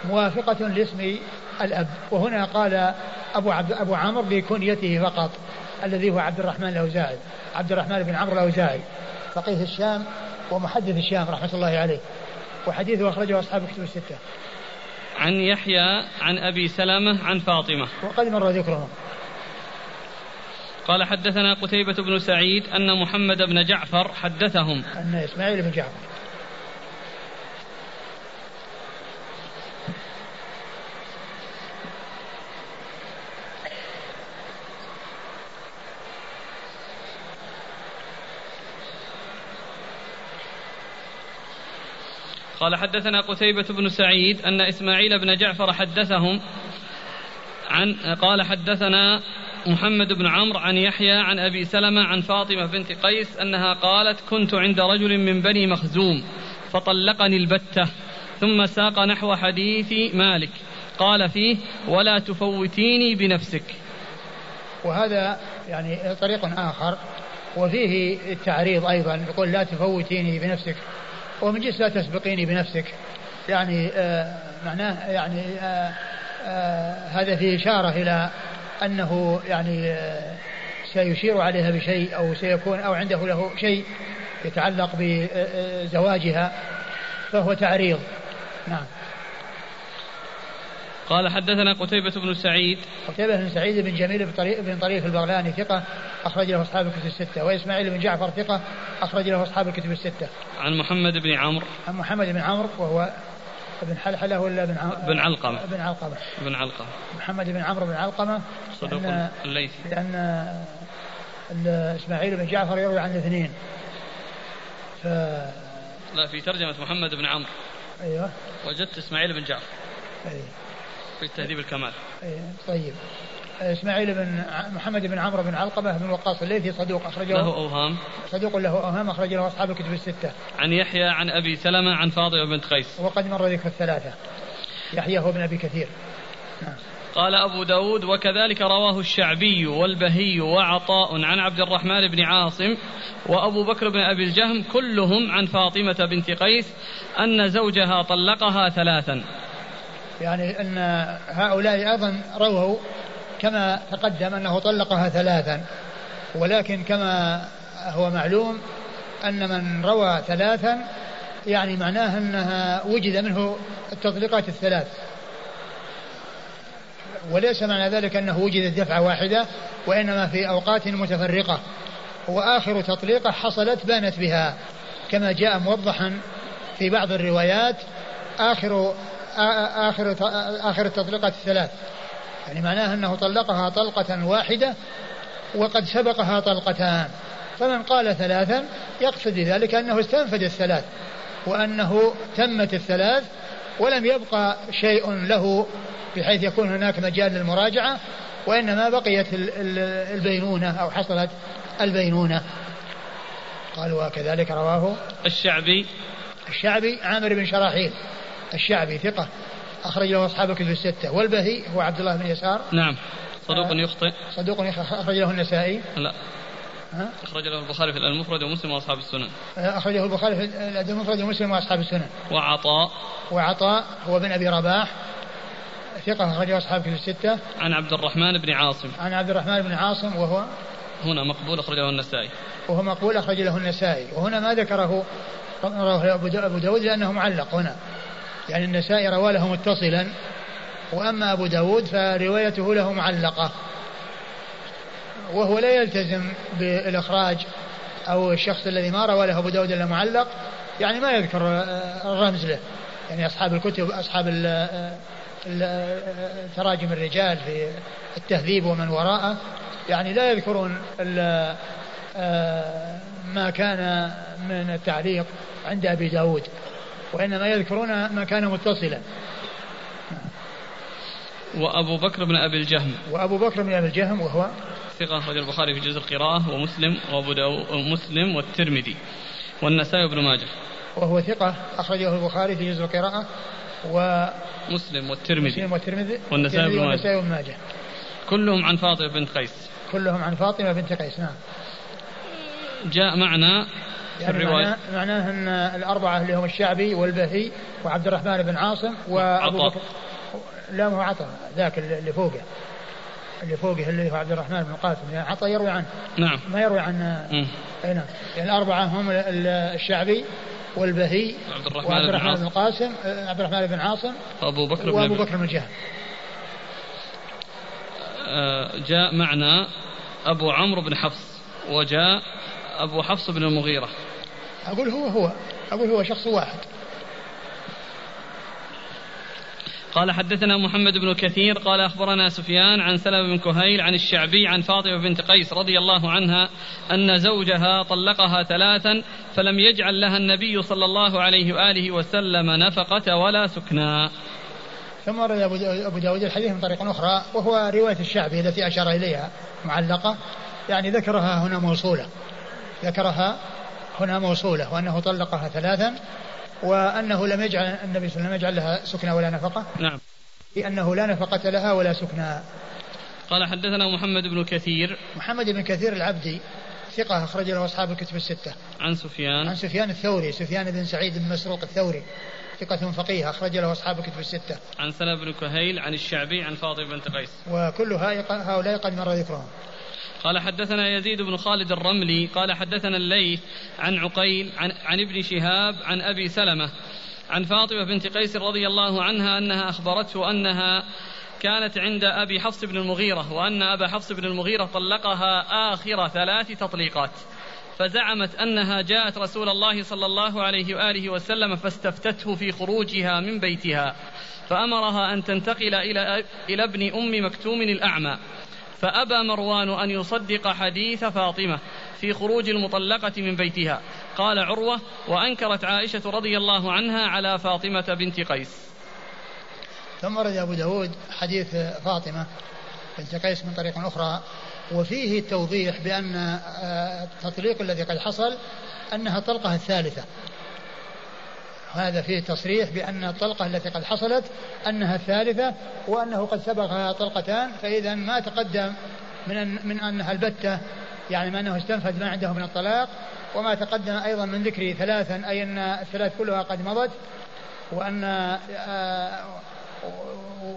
موافقة لاسم الأب. وهنا قال أبو عبد أبو عمرو بكنيته فقط. الذي هو عبد الرحمن الأوزاعي عبد الرحمن بن عمرو الأوزاعي فقيه الشام ومحدث الشام رحمة الله عليه وحديثه أخرجه أصحاب الكتب الستة. عن يحيى عن أبي سلمة عن فاطمة. وقد مر ذكرهم. قال حدثنا قتيبة بن سعيد أن محمد بن جعفر حدثهم. أن إسماعيل بن جعفر. قال حدثنا قتيبة بن سعيد أن إسماعيل بن جعفر حدثهم عن قال حدثنا محمد بن عمرو عن يحيى عن أبي سلمة عن فاطمة بنت قيس أنها قالت كنت عند رجل من بني مخزوم فطلقني البتة ثم ساق نحو حديث مالك قال فيه ولا تفوتيني بنفسك. وهذا يعني طريق آخر وفيه التعريض أيضا يقول لا تفوتيني بنفسك. ومن جنس لا تسبقيني بنفسك. يعني آه معناه يعني آه آه هذا فيه إشارة إلى أنه يعني آه سيشير عليها بشيء أو سيكون أو عنده له شيء يتعلق بزواجها فهو تعريض. نعم. قال حدثنا قتيبة بن سعيد. قتيبة بن سعيد بن جميل بن طريق, بن طريق البغلاني ثقة أخرج له أصحاب الكتب الستة. وإسماعيل بن جعفر ثقة أخرج له أصحاب الكتب الستة. عن محمد بن عمرو. عن محمد بن عمرو وهو ابن حلحلة ولا بن عمرو بن علقمة. بن علقمة. بن علقمة. محمد بن عمرو بن علقمة صدوق الليثي لأن إسماعيل بن جعفر يروي عن الاثنين. ف لا في ترجمة محمد بن عمرو. أيوه. وجدت إسماعيل بن جعفر. أيوه. في تهذيب الكمال. أيوه طيب. إسماعيل بن محمد بن عمرو بن علقمة بن وقاص الليثي صدوق أخرجه. له أوهام. صدوق له أوهام اخرج له أصحاب الكتب الستة. عن يحيى عن أبي سلمة عن فاطمه بنت قيس. وقد مر ذكر الثلاثة. يحيى هو ابن أبي كثير. نعم. قال أبو داود وكذلك رواه الشعبي والبهي وعطاء عن عبد الرحمن بن عاصم وأبو بكر بن أبي الجهم كلهم عن فاطمة بنت قيس أن زوجها طلقها ثلاثا. يعني أن هؤلاء أيضا رووا كما تقدم أنه طلقها ثلاثا ولكن كما هو معلوم أن من روى ثلاثا يعني معناه أنها وجد منه التطليقات الثلاث. وليس معنى ذلك أنه وجدت دفعة واحدة وإنما في أوقات متفرقة. وآخر تطليقة حصلت بانت بها كما جاء موضحا في بعض الروايات. آخر آخر آخر التطليقات الثلاث. يعني معناه أنه طلقها طلقة واحدة وقد سبقها طلقتان. فمن قال ثلاثا يقصد ذلك أنه استنفد الثلاث وأنه تمت الثلاث ولم يبقى شيء له بحيث يكون هناك مجال للمراجعة وإنما بقيت البينونة أو حصلت البينونة. قال وكذلك رواه الشعبي. الشعبي عامر بن شراحيل. الشعبي ثقة أخرج له أصحاب الكتب الستة. والبهي هو عبد الله بن يسار. نعم. صدوق آه. يخطئ. صدوق أخرج له النسائي. لا؟ أخرج له البخاري في المفرد ومسلم وأصحاب السنن. آه، أخرجه البخاري في المفرد ومسلم وأصحاب السنن. وعطاء. وعطاء هو بن أبي رباح. ثقة أخرجه أصحاب الكتب الستة. عن عبد الرحمن بن عاصم. عن عبد الرحمن بن عاصم وهو هنا مقبول أخرجه النسائي. وهو مقبول أخرج له النسائي. وهنا ما ذكره أبو داود لأنه معلق هنا. يعني النسائي روى له متصلا وأما أبو داود فروايته له معلقة. وهو لا يلتزم بالإخراج أو الشخص الذي ما روى له أبو داود إلا معلق يعني ما يذكر الرمز له. يعني أصحاب الكتب أصحاب تراجم الرجال في التهذيب ومن وراءه يعني لا يذكرون آه، ما كان من التعليق عند أبي داود. وإنما يذكرون ما كان متصلا. وأبو بكر بن أبي الجهم. وأبو بكر بن أبي الجهم وهو ثقة أخرج البخاري في جزء القراءة ومسلم وأبو مسلم والترمذي. والنسائي بن ماجه. وهو ثقة أخرجه البخاري في جزء القراءة و مسلم والترمذي. مسلم والترمذي والنسائي بن ماجه. كلهم عن فاطمة بنت قيس. كلهم عن فاطمة بنت قيس نعم. جاء معنا يعني الرواية. معناه أن الأربعة اللي هم الشعبي والبهي وعبد الرحمن بن عاصم وأبو بكر. لا ما هو عطا ذاك اللي فوقه. اللي فوقه اللي هو عبد الرحمن بن القاسم يعني عطا يروي عنه. نعم. ما يروي عن أي نعم. يعني الأربعة هم الشعبي والبهي عبد الرحمن, وعبد الرحمن بن القاسم عبد الرحمن بن عاصم وأبو بكر بن وأبو بكر بن جهل آه، جاء معنا أبو عمرو بن حفص وجاء أبو حفص بن المغيرة. أقول هو هو أقول هو شخص واحد. قال حدثنا محمد بن كثير قال أخبرنا سفيان عن سلمة بن كهيل عن الشعبي عن فاطمة بنت قيس رضي الله عنها أن زوجها طلقها ثلاثا فلم يجعل لها النبي صلى الله عليه وآله وسلم نفقة ولا سكنا. ثم ورد أبو داود الحديث من طريق أخرى وهو رواية الشعبي التي أشار إليها معلقة يعني ذكرها هنا موصولة. ذكرها هنا موصولة وأنه طلقها ثلاثا وأنه لم يجعل النبي صلى الله عليه وسلم يجعل لها سكنى ولا نفقة. نعم. لأنه لا نفقة لها ولا سكنى قال حدثنا محمد بن كثير. محمد بن كثير العبدي ثقة أخرج له أصحاب الكتب الستة. عن سفيان. عن سفيان الثوري سفيان بن سعيد بن مسروق الثوري ثقة فقيه أخرج له أصحاب الكتب الستة. عن سلمة بن كهيل عن الشعبي عن فاطمة بنت قيس. وكل هؤلاء قد مر ذكرهم. قال حدثنا يزيد بن خالد الرملي قال حدثنا الليث عن عقيل عن, عن ابن شهاب عن أبي سلمة عن فاطمة بنت قيس رضي الله عنها أنها أخبرته أنها كانت عند أبي حفص بن المغيرة وأن أبا حفص بن المغيرة طلقها آخر ثلاث تطليقات فزعمت أنها جاءت رسول الله صلى الله عليه وآله وسلم فاستفتته في خروجها من بيتها فأمرها أن تنتقل إلى, إلى ابن أم مكتوم الأعمى. فأبى مروان أن يصدق حديث فاطمة في خروج المطلقة من بيتها. قال عروة وأنكرت عائشة رضي الله عنها على فاطمة بنت قيس. ثم رد أبو داود حديث فاطمة بنت قيس من طريق أخرى وفيه التوضيح بأن آه، التطليق الذي قد حصل أنها الطلقة الثالثة. هذا فيه تصريح بأن الطلقة التي قد حصلت أنها الثالثة وأنه قد سبقها طلقتان فإذا ما تقدم من أن من أنها البتة يعني ما أنه استنفذ ما عنده من الطلاق وما تقدم أيضا من ذكر ثلاثا أي أن الثلاث كلها قد مضت وأن آه،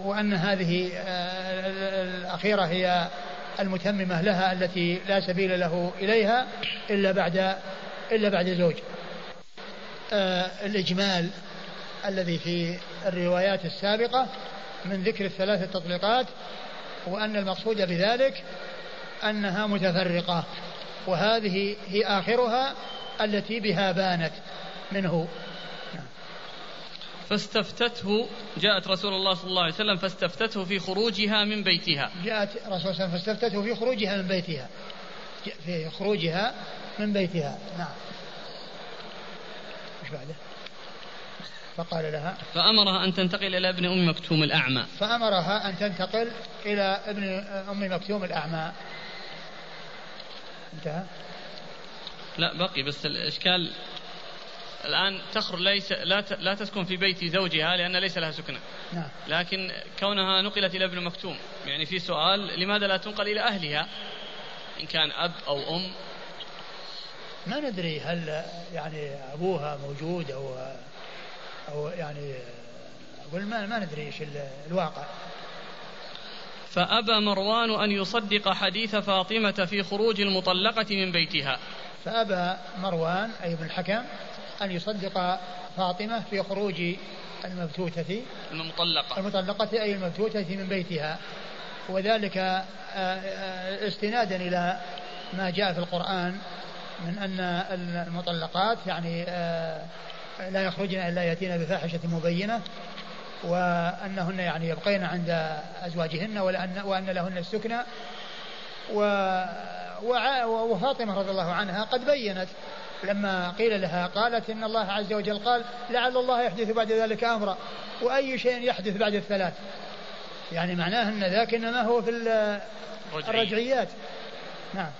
وأن هذه آه، الأخيرة هي المتممة لها التي لا سبيل له إليها إلا بعد إلا بعد زوج. الإجمال الذي في الروايات السابقة من ذكر الثلاث التطليقات وأن المقصود بذلك أنها متفرقة وهذه هي آخرها التي بها بانت منه. فاستفتته جاءت رسول الله صلى الله عليه وسلم فاستفتته في خروجها من بيتها. جاءت رسول الله صلى الله عليه وسلم فاستفتته في خروجها من بيتها. في خروجها من بيتها. نعم. إيش بعده؟ فقال لها فأمرها أن تنتقل إلى ابن أم مكتوم الأعمى. فأمرها أن تنتقل إلى ابن أم مكتوم الأعمى. انتهى؟ لا بقي بس الإشكال الآن تخرج ليس لا لا تسكن في بيت زوجها لأن ليس لها سكنة. نعم. لكن كونها نقلت إلى ابن مكتوم. يعني في سؤال لماذا لا تنقل إلى أهلها؟ إن كان أب أو أم. ما ندري هل يعني أبوها موجود أو أو يعني أقول ما, ما ندري إيش الواقع. فأبى مروان أن يصدق حديث فاطمة في خروج المطلقة من بيتها. فأبى مروان أي ابن الحكم أن يصدق فاطمة في خروج المبتوتة المطلقة. المطلقة أي المبتوتة من بيتها. وذلك آه، آه، استنادا إلى ما جاء في القرآن من أن المطلقات يعني آه، لا يخرجن إلا يأتين بفاحشة مبينة وأنهن يعني يبقين عند أزواجهن وأن, وأن لهن السكنى. وفاطمة رضي الله عنها قد بينت. لما قيل لها قالت إن الله عز وجل قال لعل الله يحدث بعد ذلك أمرا وأي شيء يحدث بعد الثلاث. يعني معناه أن ذاك إنما هو في الرجعيات. نعم.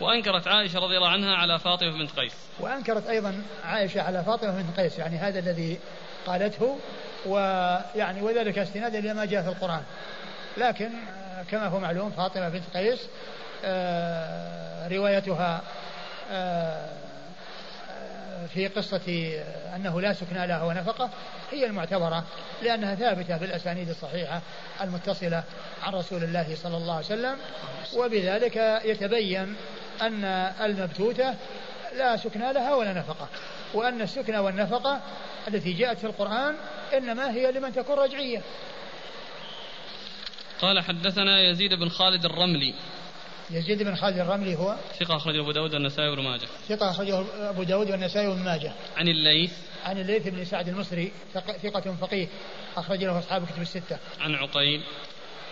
وأنكرت عائشة رضي الله عنها على فاطمة بنت قيس. وأنكرت أيضا عائشة على فاطمة بنت قيس يعني هذا الذي قالته ويعني وذلك استنادا إلى ما جاء في القرآن. لكن كما هو معلوم فاطمة بنت قيس آه، روايتها آه، في قصة أنه لا سكن لها ونفقة هي المعتبرة لأنها ثابتة بالأسانيد الصحيحة المتصلة عن رسول الله صلى الله عليه وسلم. وبذلك يتبين أن المبتوتة لا سكن لها ولا نفقة وأن السكن والنفقة التي جاءت في القرآن إنما هي لمن تكون رجعية. قال حدثنا يزيد بن خالد الرملي يزيد بن خالد الرملي هو؟ ثقة أخرجه أبو داود والنسائي وابن ماجه. ثقة أخرجه أبو داود والنسائي وابن ماجه. عن الليث. عن الليث بن سعد المصري ثقة فقيه أخرج له أصحاب كتب الستة. عن عقيل.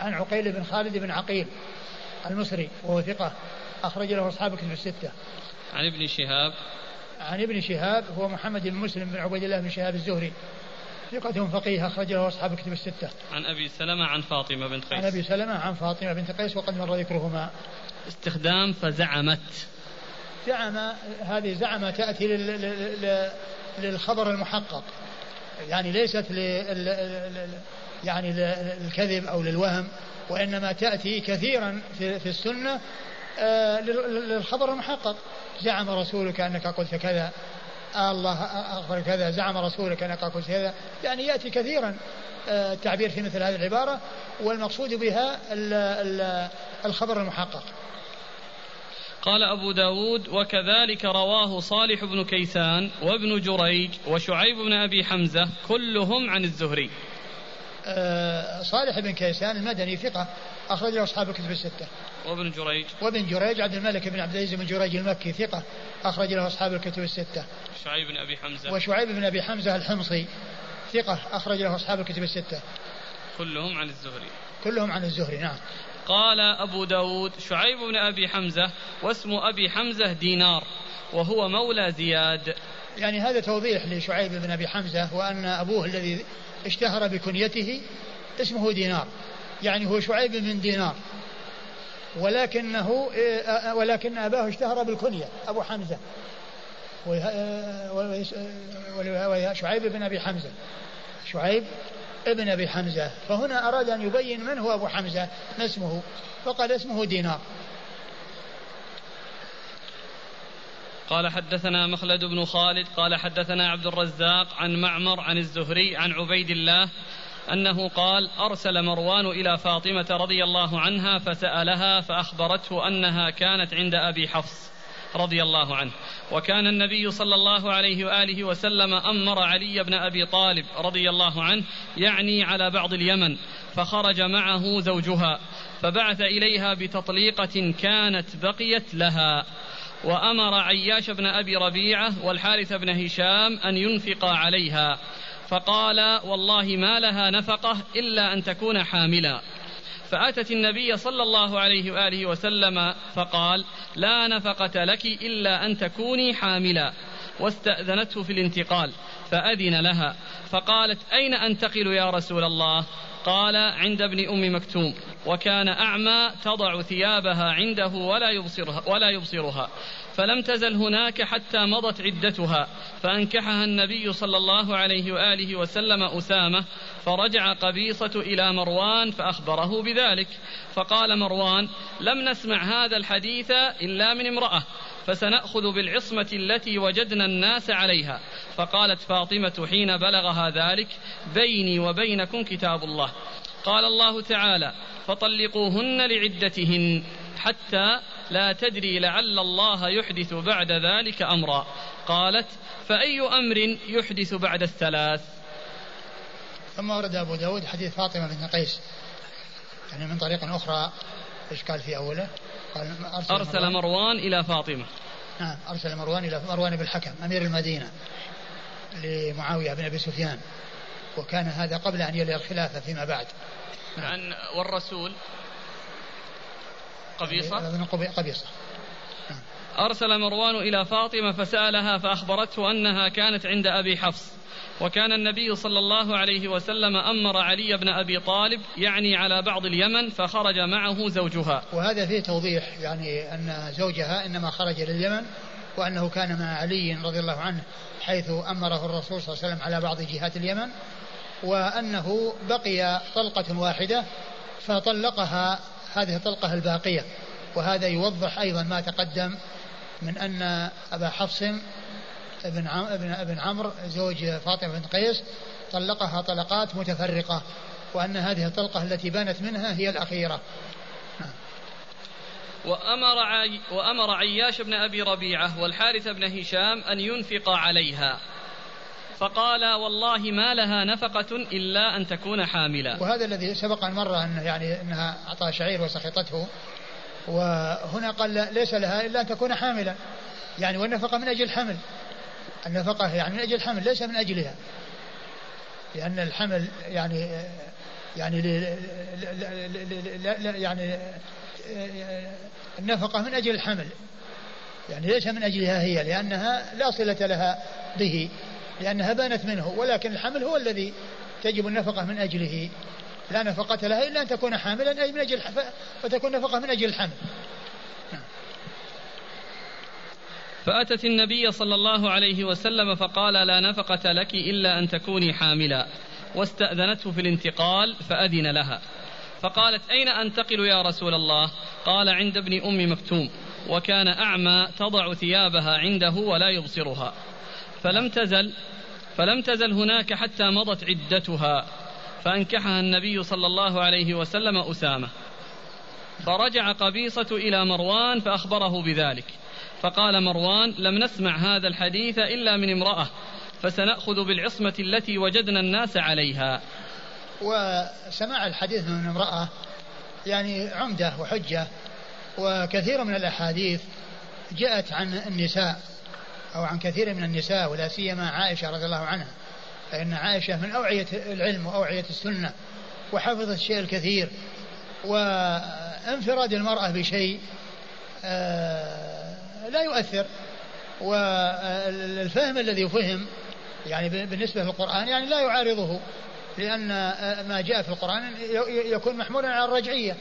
عن عقيل بن خالد بن عقيل المصري وهو ثقة أخرج له أصحاب كتب الستة. عن ابن شهاب. عن ابن شهاب هو محمد بن مسلم بن عبيد الله بن شهاب الزهري. ثقة فقيه أخرج له أصحاب كتب الستة. عن أبي سلمة عن فاطمة بنت قيس. عن أبي سلمة عن فاطمة بنت قيس وقد مر ذكرهما. استخدام فزعمت. زعم هذه زعم تأتي للخبر المحقق. يعني ليست لل يعني للكذب أو للوهم وإنما تأتي كثيرا في السنة آه، للخبر المحقق زعم رسولك أنك قلت كذا الله أخبر كذا زعم رسولك أنك قلت كذا يعني يأتي كثيرا آه، التعبير في مثل هذه العبارة والمقصود بها الخبر المحقق. قال أبو داود وكذلك رواه صالح بن كيسان وابن جريج وشعيب بن أبي حمزة كلهم عن الزهري. آه، صالح بن كيسان المدني ثقة أخرج له أصحاب الكتب الستة. وابن جريج. وابن جريج عبد الملك بن عبد العزيز بن جريج المكي ثقة أخرج له أصحاب الكتب الستة. شعيب بن أبي حمزة. وشعيب بن أبي حمزة الحمصي ثقة أخرج له أصحاب الكتب الستة. كلهم عن الزهري. كلهم عن الزهري نعم. قال أبو داود شعيب بن أبي حمزة واسم أبي حمزة دينار وهو مولى زياد. يعني هذا توضيح لشعيب بن أبي حمزة وأن أبوه الذي اشتهر بكنيته اسمه دينار. يعني هو شعيب من دينار. ولكنه إيه، ولكن أباه اشتهر بالكنية أبو حمزة. شعيب بن أبي حمزة. شعيب ابن أبي حمزة. فهنا أراد أن يبين من هو أبو حمزة ما اسمه؟ فقال اسمه دينار. قال حدثنا مخلد بن خالد قال حدثنا عبد الرزاق عن معمر عن الزهري عن عبيد الله أنه قال أرسل مروان إلى فاطمة رضي الله عنها فسألها فأخبرته أنها كانت عند أبي حفص رضي الله عنه. وكان النبي صلى الله عليه وآله وسلم أمر علي بن أبي طالب رضي الله عنه يعني على بعض اليمن فخرج معه زوجها فبعث إليها بتطليقة كانت بقيت لها. وأمر عياش بن أبي ربيعة والحارث بن هشام أن ينفقا عليها. فقال والله ما لها نفقة إلا أن تكون حاملا. فأتت النبي صلى الله عليه وآله وسلم فقال لا نفقة لك إلا أن تكوني حاملا. واستأذنته في الانتقال فأذن لها. فقالت أين أنتقل يا رسول الله؟ قال عند ابن أم مكتوم. وكان أعمى تضع ثيابها عنده ولا يبصرها ولا يبصرها. فلم تزل هناك حتى مضت عدتها. فأنكحها النبي صلى الله عليه وآله وسلم أسامة فرجع قبيصة إلى مروان فأخبره بذلك. فقال مروان لم نسمع هذا الحديث إلا من امرأة فسنأخذ بالعصمة التي وجدنا الناس عليها. فقالت فاطمة حين بلغها ذلك بيني وبينكم كتاب الله. قال الله تعالى فطلقوهن لعدتهن حتى لا تدري لعل الله يحدث بعد ذلك أمرا. قالت فأي أمر يحدث بعد الثلاث؟ ثم ورد أبو داود حديث فاطمة بن قيس يعني من طريق أخرى إيش قال في أوله. قال أرسل, أرسل مروان, مروان إلى فاطمة. نعم أرسل مروان إلى مروان بن الحكم أمير المدينة لمعاوية بن أبي سفيان. وكان هذا قبل أن يلي الخلافة فيما بعد. نعم. والرسول؟ قبيصة قبيصة نعم. أرسل مروان إلى فاطمة فسألها فأخبرته أنها كانت عند أبي حفص وكان النبي صلى الله عليه وسلم أمر علي بن أبي طالب يعني على بعض اليمن فخرج معه زوجها وهذا فيه توضيح يعني أن زوجها إنما خرج لليمن وأنه كان مع علي رضي الله عنه حيث أمره الرسول صلى الله عليه وسلم على بعض جهات اليمن وأنه بقي طلقة واحدة فطلقها هذه الطلقة الباقية وهذا يوضح أيضا ما تقدم من أن أبا حفص ابن ابن ابن عمرو زوج فاطمة بن قيس طلقها طلقات متفرقة وأن هذه الطلقة التي بانت منها هي الأخيرة. وأمر, عي وأمر عياش بن أبي ربيعة والحارث بن هشام أن ينفق عليها فقال والله ما لها نفقة إلا أن تكون حاملا وهذا الذي سبق أن مر أنه يعني أنها أعطى شعير وسخطته وهنا قال ليس لها إلا أن تكون حاملا يعني والنفقة من أجل الحمل. النفقة يعني من أجل الحمل ليس من أجلها. لأن الحمل يعني يعني لا يعني النفقة من أجل الحمل. يعني ليس من أجلها هي لأنها لا صلة لها به. لأنها بانت منه ولكن الحمل هو الذي تجب النفقة من أجله. لا نفقة لها إلا أن تكون حاملا أي من أجل فتكون نفقة من أجل الحمل. فأتت النبي صلى الله عليه وسلم فقال لا نفقة لك إلا أن تكوني حاملا. واستأذنته في الانتقال فأذن لها. فقالت أين أنتقل يا رسول الله؟ قال عند ابن أم مكتوم. وكان أعمى تضع ثيابها عنده ولا يبصرها. فلم تزل فلم تزل هناك حتى مضت عدتها فأنكحها النبي صلى الله عليه وسلم أسامة. فرجع قبيصة إلى مروان فأخبره بذلك. فقال مروان لم نسمع هذا الحديث إلا من امرأة فسنأخذ بالعصمة التي وجدنا الناس عليها. وسماع الحديث من امرأة يعني عمدة وحجة وكثير من الأحاديث جاءت عن النساء. أو عن كثير من النساء ولا سيما عائشة رضي الله عنها. فإن عائشة من أوعية العلم وأوعية السنة وحفظت الشيء الكثير وانفراد المرأة بشيء آه لا يؤثر. والفهم الذي فهم يعني بالنسبة للقرآن يعني لا يعارضه لأن ما جاء في القرآن يكون محمولا على الرجعية.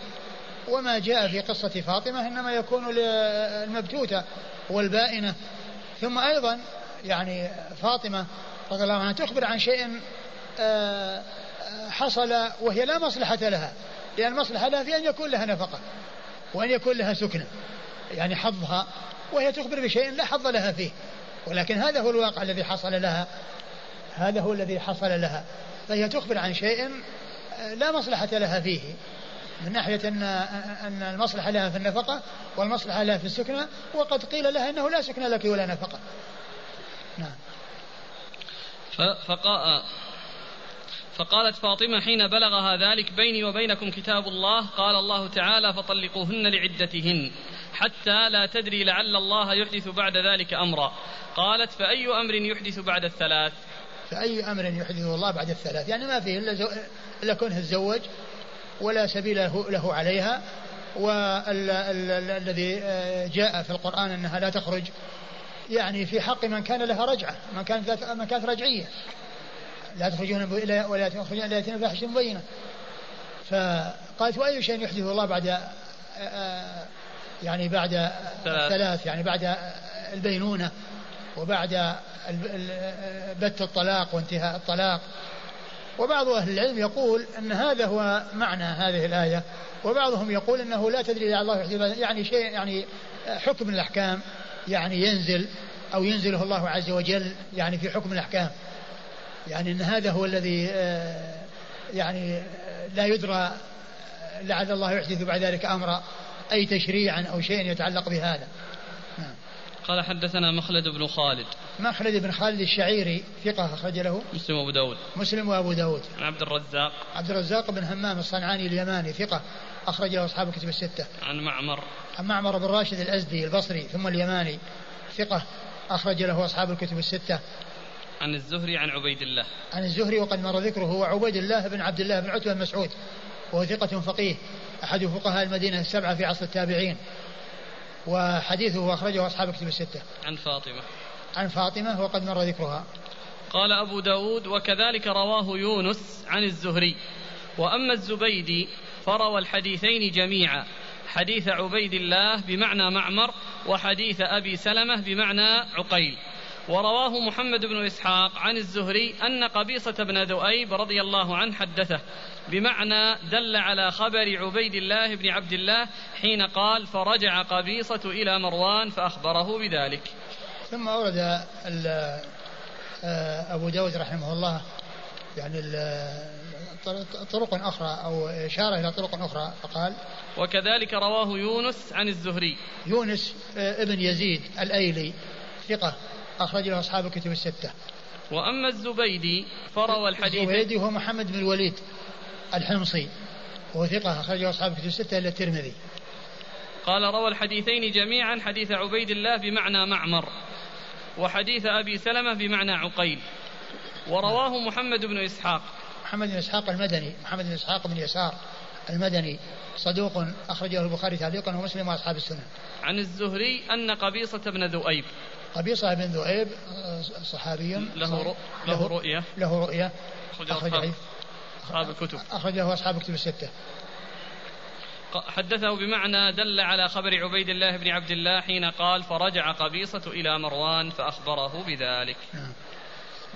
وما جاء في قصة فاطمة إنما يكون للمبتوتة والبائنة. ثم أيضا يعني فاطمة رضي الله عنها تخبر عن شيء آه، حصل وهي لا مصلحة لها لأن المصلحة لها في أن يكون لها نفقة وأن يكون لها سكنة يعني حظها وهي تخبر بشيء لا حظ لها فيه ولكن هذا هو الواقع الذي حصل لها هذا هو الذي حصل لها فهي تخبر عن شيء لا مصلحة لها فيه. من ناحية أن أن المصلحة لها في النفقة والمصلحة لها في السكنة وقد قيل لها أنه لا سكن لك ولا نفقة. نعم. فقال فقالت فاطمة حين بلغها ذلك بيني وبينكم كتاب الله قال الله تعالى فطلقوهن لعدتهن حتى لا تدري لعل الله يحدث بعد ذلك أمرا. قالت فأي أمر يحدث بعد الثلاث؟ فأي أمر يحدثه الله بعد الثلاث؟ يعني ما فيه إلا, زو... إلا كونه تزوج ولا سبيل له, عليها والذي آه، جاء في القرآن أنها لا تخرج يعني في حق من كان لها رجعة من كانت من كانت رجعية. لا تخرجون ولا تخرجون إلا يأتين بفاحشة مبينة. فقالت وأي شيء يحدثه الله بعد آه، آه، يعني بعد ثلاث. يعني بعد البينونة وبعد بت الطلاق وانتهاء الطلاق. وبعض أهل العلم يقول أن هذا هو معنى هذه الآية وبعضهم يقول أنه لا تدري لعل الله يعني شيء يعني حكم الأحكام يعني ينزل أو ينزله الله عز وجل يعني في حكم الأحكام يعني أن هذا هو الذي آه، يعني لا يدرى لعل الله يحدث بعد ذلك أمرا أي تشريعا أو شيء يتعلق بهذا. قال حدثنا مخلد بن خالد. مخلد بن خالد الشعيري ثقة أخرج له. مسلم وأبو داود. مسلم وأبو داود. عن عبد الرزاق. عبد الرزاق بن همام الصنعاني اليماني ثقة أخرج له أصحاب الكتب الستة. عن معمر. عن معمر بن راشد الأزدي البصري ثم اليماني ثقة أخرج له أصحاب الكتب الستة. عن الزهري عن عبيد الله. عن الزهري وقد مر ذكره هو عبيد الله بن عبد الله بن عتبة بن مسعود وهو ثقة فقيه أحد فقهاء المدينة السبعة في عصر التابعين. وحديثه أخرجه أصحاب الكتب الستة. عن فاطمة. عن فاطمة وقد مر ذكرها. قال أبو داود وكذلك رواه يونس عن الزهري. وأما الزبيدي فروى الحديثين جميعا. حديث عبيد الله بمعنى معمر وحديث أبي سلمة بمعنى عقيل. ورواه محمد بن إسحاق عن الزهري أن قبيصة بن ذؤيب رضي الله عنه حدثه. بمعنى دل على خبر عبيد الله بن عبد الله حين قال فرجع قبيصة إلى مروان فأخبره بذلك. ثم أورد آه، أبو داود رحمه الله يعني طرق أخرى أو إشارة إلى طرق أخرى فقال وكذلك رواه يونس عن الزهري. يونس آه، ابن يزيد الأيلي ثقة. أخرج له أصحاب الكتب الستة. وأما الزبيدي فروى الحديث الزبيدي هو محمد بن الوليد الحمصي وهو ثقة أخرجه أصحاب الكتب الستة إلا الترمذي. قال روى الحديثين جميعا حديث عبيد الله بمعنى معمر وحديث أبي سلمة بمعنى عقيل. ورواه محمد بن إسحاق. محمد بن إسحاق المدني محمد بن إسحاق بن يسار المدني صدوق أخرجه البخاري تعليقا ومسلم وأصحاب السنة. عن الزهري أن قبيصة بن ذؤيب قبيصة بن ذؤيب صحابي له له رؤية. له رؤية. أخرج أصحاب الكتب. أخرجه أصحاب الكتب الستة. حدثه بمعنى دل على خبر عبيد الله بن عبد الله حين قال فرجع قبيصة إلى مروان فأخبره بذلك. نعم.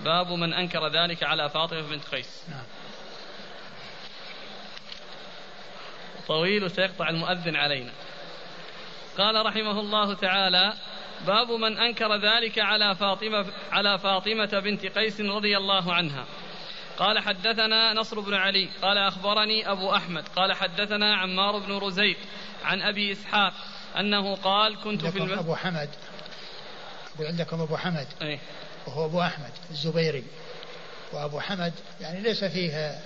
باب من أنكر ذلك على فاطمة بنت قيس. نعم. طويل سيقطع المؤذن علينا. قال رحمه الله تعالى باب من أنكر ذلك على فاطمة على فاطمة بنت قيس رضي الله عنها. قال حدثنا نصر بن علي قال أخبرني أبو أحمد قال حدثنا عمار بن رزيق عن أبي إسحاق أنه قال كنت في المسجد أبو حمد؟ عندكم أبو حمد؟ أي وهو أبو أحمد الزبيري. وأبو حمد يعني ليس فيه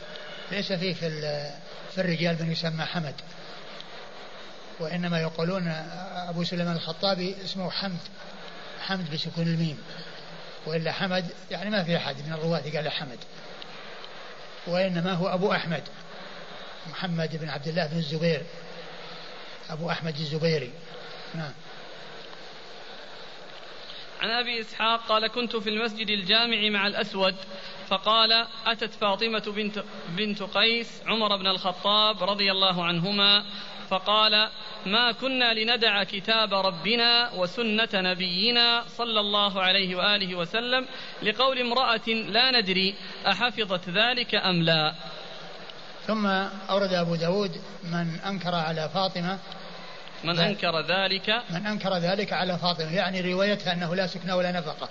ليس فيه في, في الرجال من يسمى حمد. وإنما يقولون أبو سليمان الخطابي اسمه حمد حمد بسكون الميم. وإلا حمد يعني ما في أحد من الرواة قال حمد. وإنما هو أبو أحمد محمد بن عبد الله بن الزبير أبو أحمد الزبيري. نعم. عن أبي إسحاق قال كنت في المسجد الجامع مع الأسود فقال أتت فاطمة بنت بنت قيس عمر بن الخطاب رضي الله عنهما فقال ما كنا لندع كتاب ربنا وسنة نبينا صلى الله عليه وآله وسلم لقول امرأة لا ندري أحفظت ذلك أم لا. ثم أورد أبو داود من أنكر على فاطمة من أنكر ذلك؟ من أنكر ذلك على فاطمة يعني روايتها أنه لا سكنى ولا نفقة.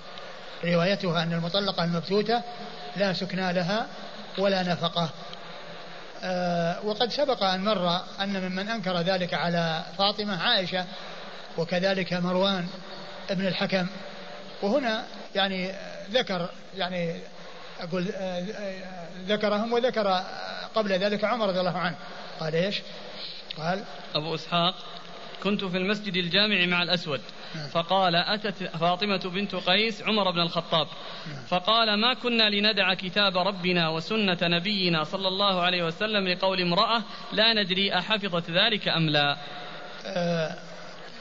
روايتها أن المطلقة المبتوتة لا سكنى لها ولا نفقة. وقد سبق أن مر أن ممن أنكر ذلك على فاطمة عائشة وكذلك مروان ابن الحكم وهنا يعني ذكر يعني أقول آه، ذكرهم وذكر قبل ذلك عمر رضي الله عنه قال إيش؟ قال أبو إسحاق كنت في المسجد الجامع مع الأسود. فقال أتت فاطمة بنت قيس عمر بن الخطاب. فقال ما كنا لندع كتاب ربنا وسنة نبينا صلى الله عليه وسلم لقول امرأة لا ندري أحفظت ذلك أم لا. آه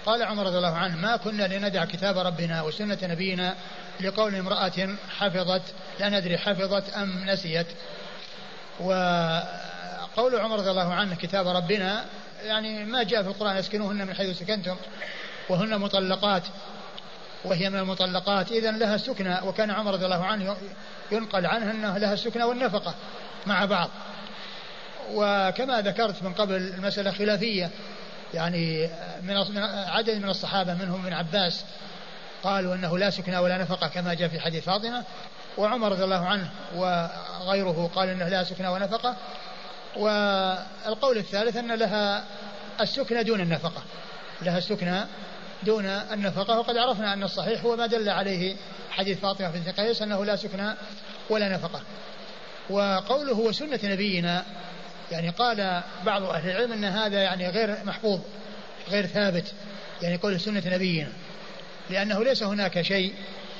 قال عمر رضي الله عنه ما كنا لندع كتاب ربنا وسنة نبينا لقول امرأة حفظت لا ندري حفظت أم نسيت. وقول عمر رضي الله عنه كتاب ربنا يعني ما جاء في القرآن اسكنوهن من حيث سكنتم وهن مطلقات وهي من المطلقات. إذا لها السكنى وكان عمر رضي الله عنه ينقل عنه أنه لها السكنى والنفقة مع بعض. وكما ذكرت من قبل المسألة خلافية يعني من عدد من الصحابة منهم من عباس قالوا أنه لا سكنى ولا نفقة كما جاء في حديث فاطمة وعمر رضي الله عنه وغيره قال أنه لا سكنى ونفقة. والقول الثالث أن لها السكنى دون النفقة. لها السكنى دون النفقة. وقد عرفنا أن الصحيح هو ما دل عليه حديث فاطمة بنت قيس أنه لا سكنى ولا نفقة. وقوله وسنة نبينا يعني قال بعض أهل العلم أن هذا يعني غير محفوظ غير ثابت يعني قول سنة نبينا. لأنه ليس هناك شيء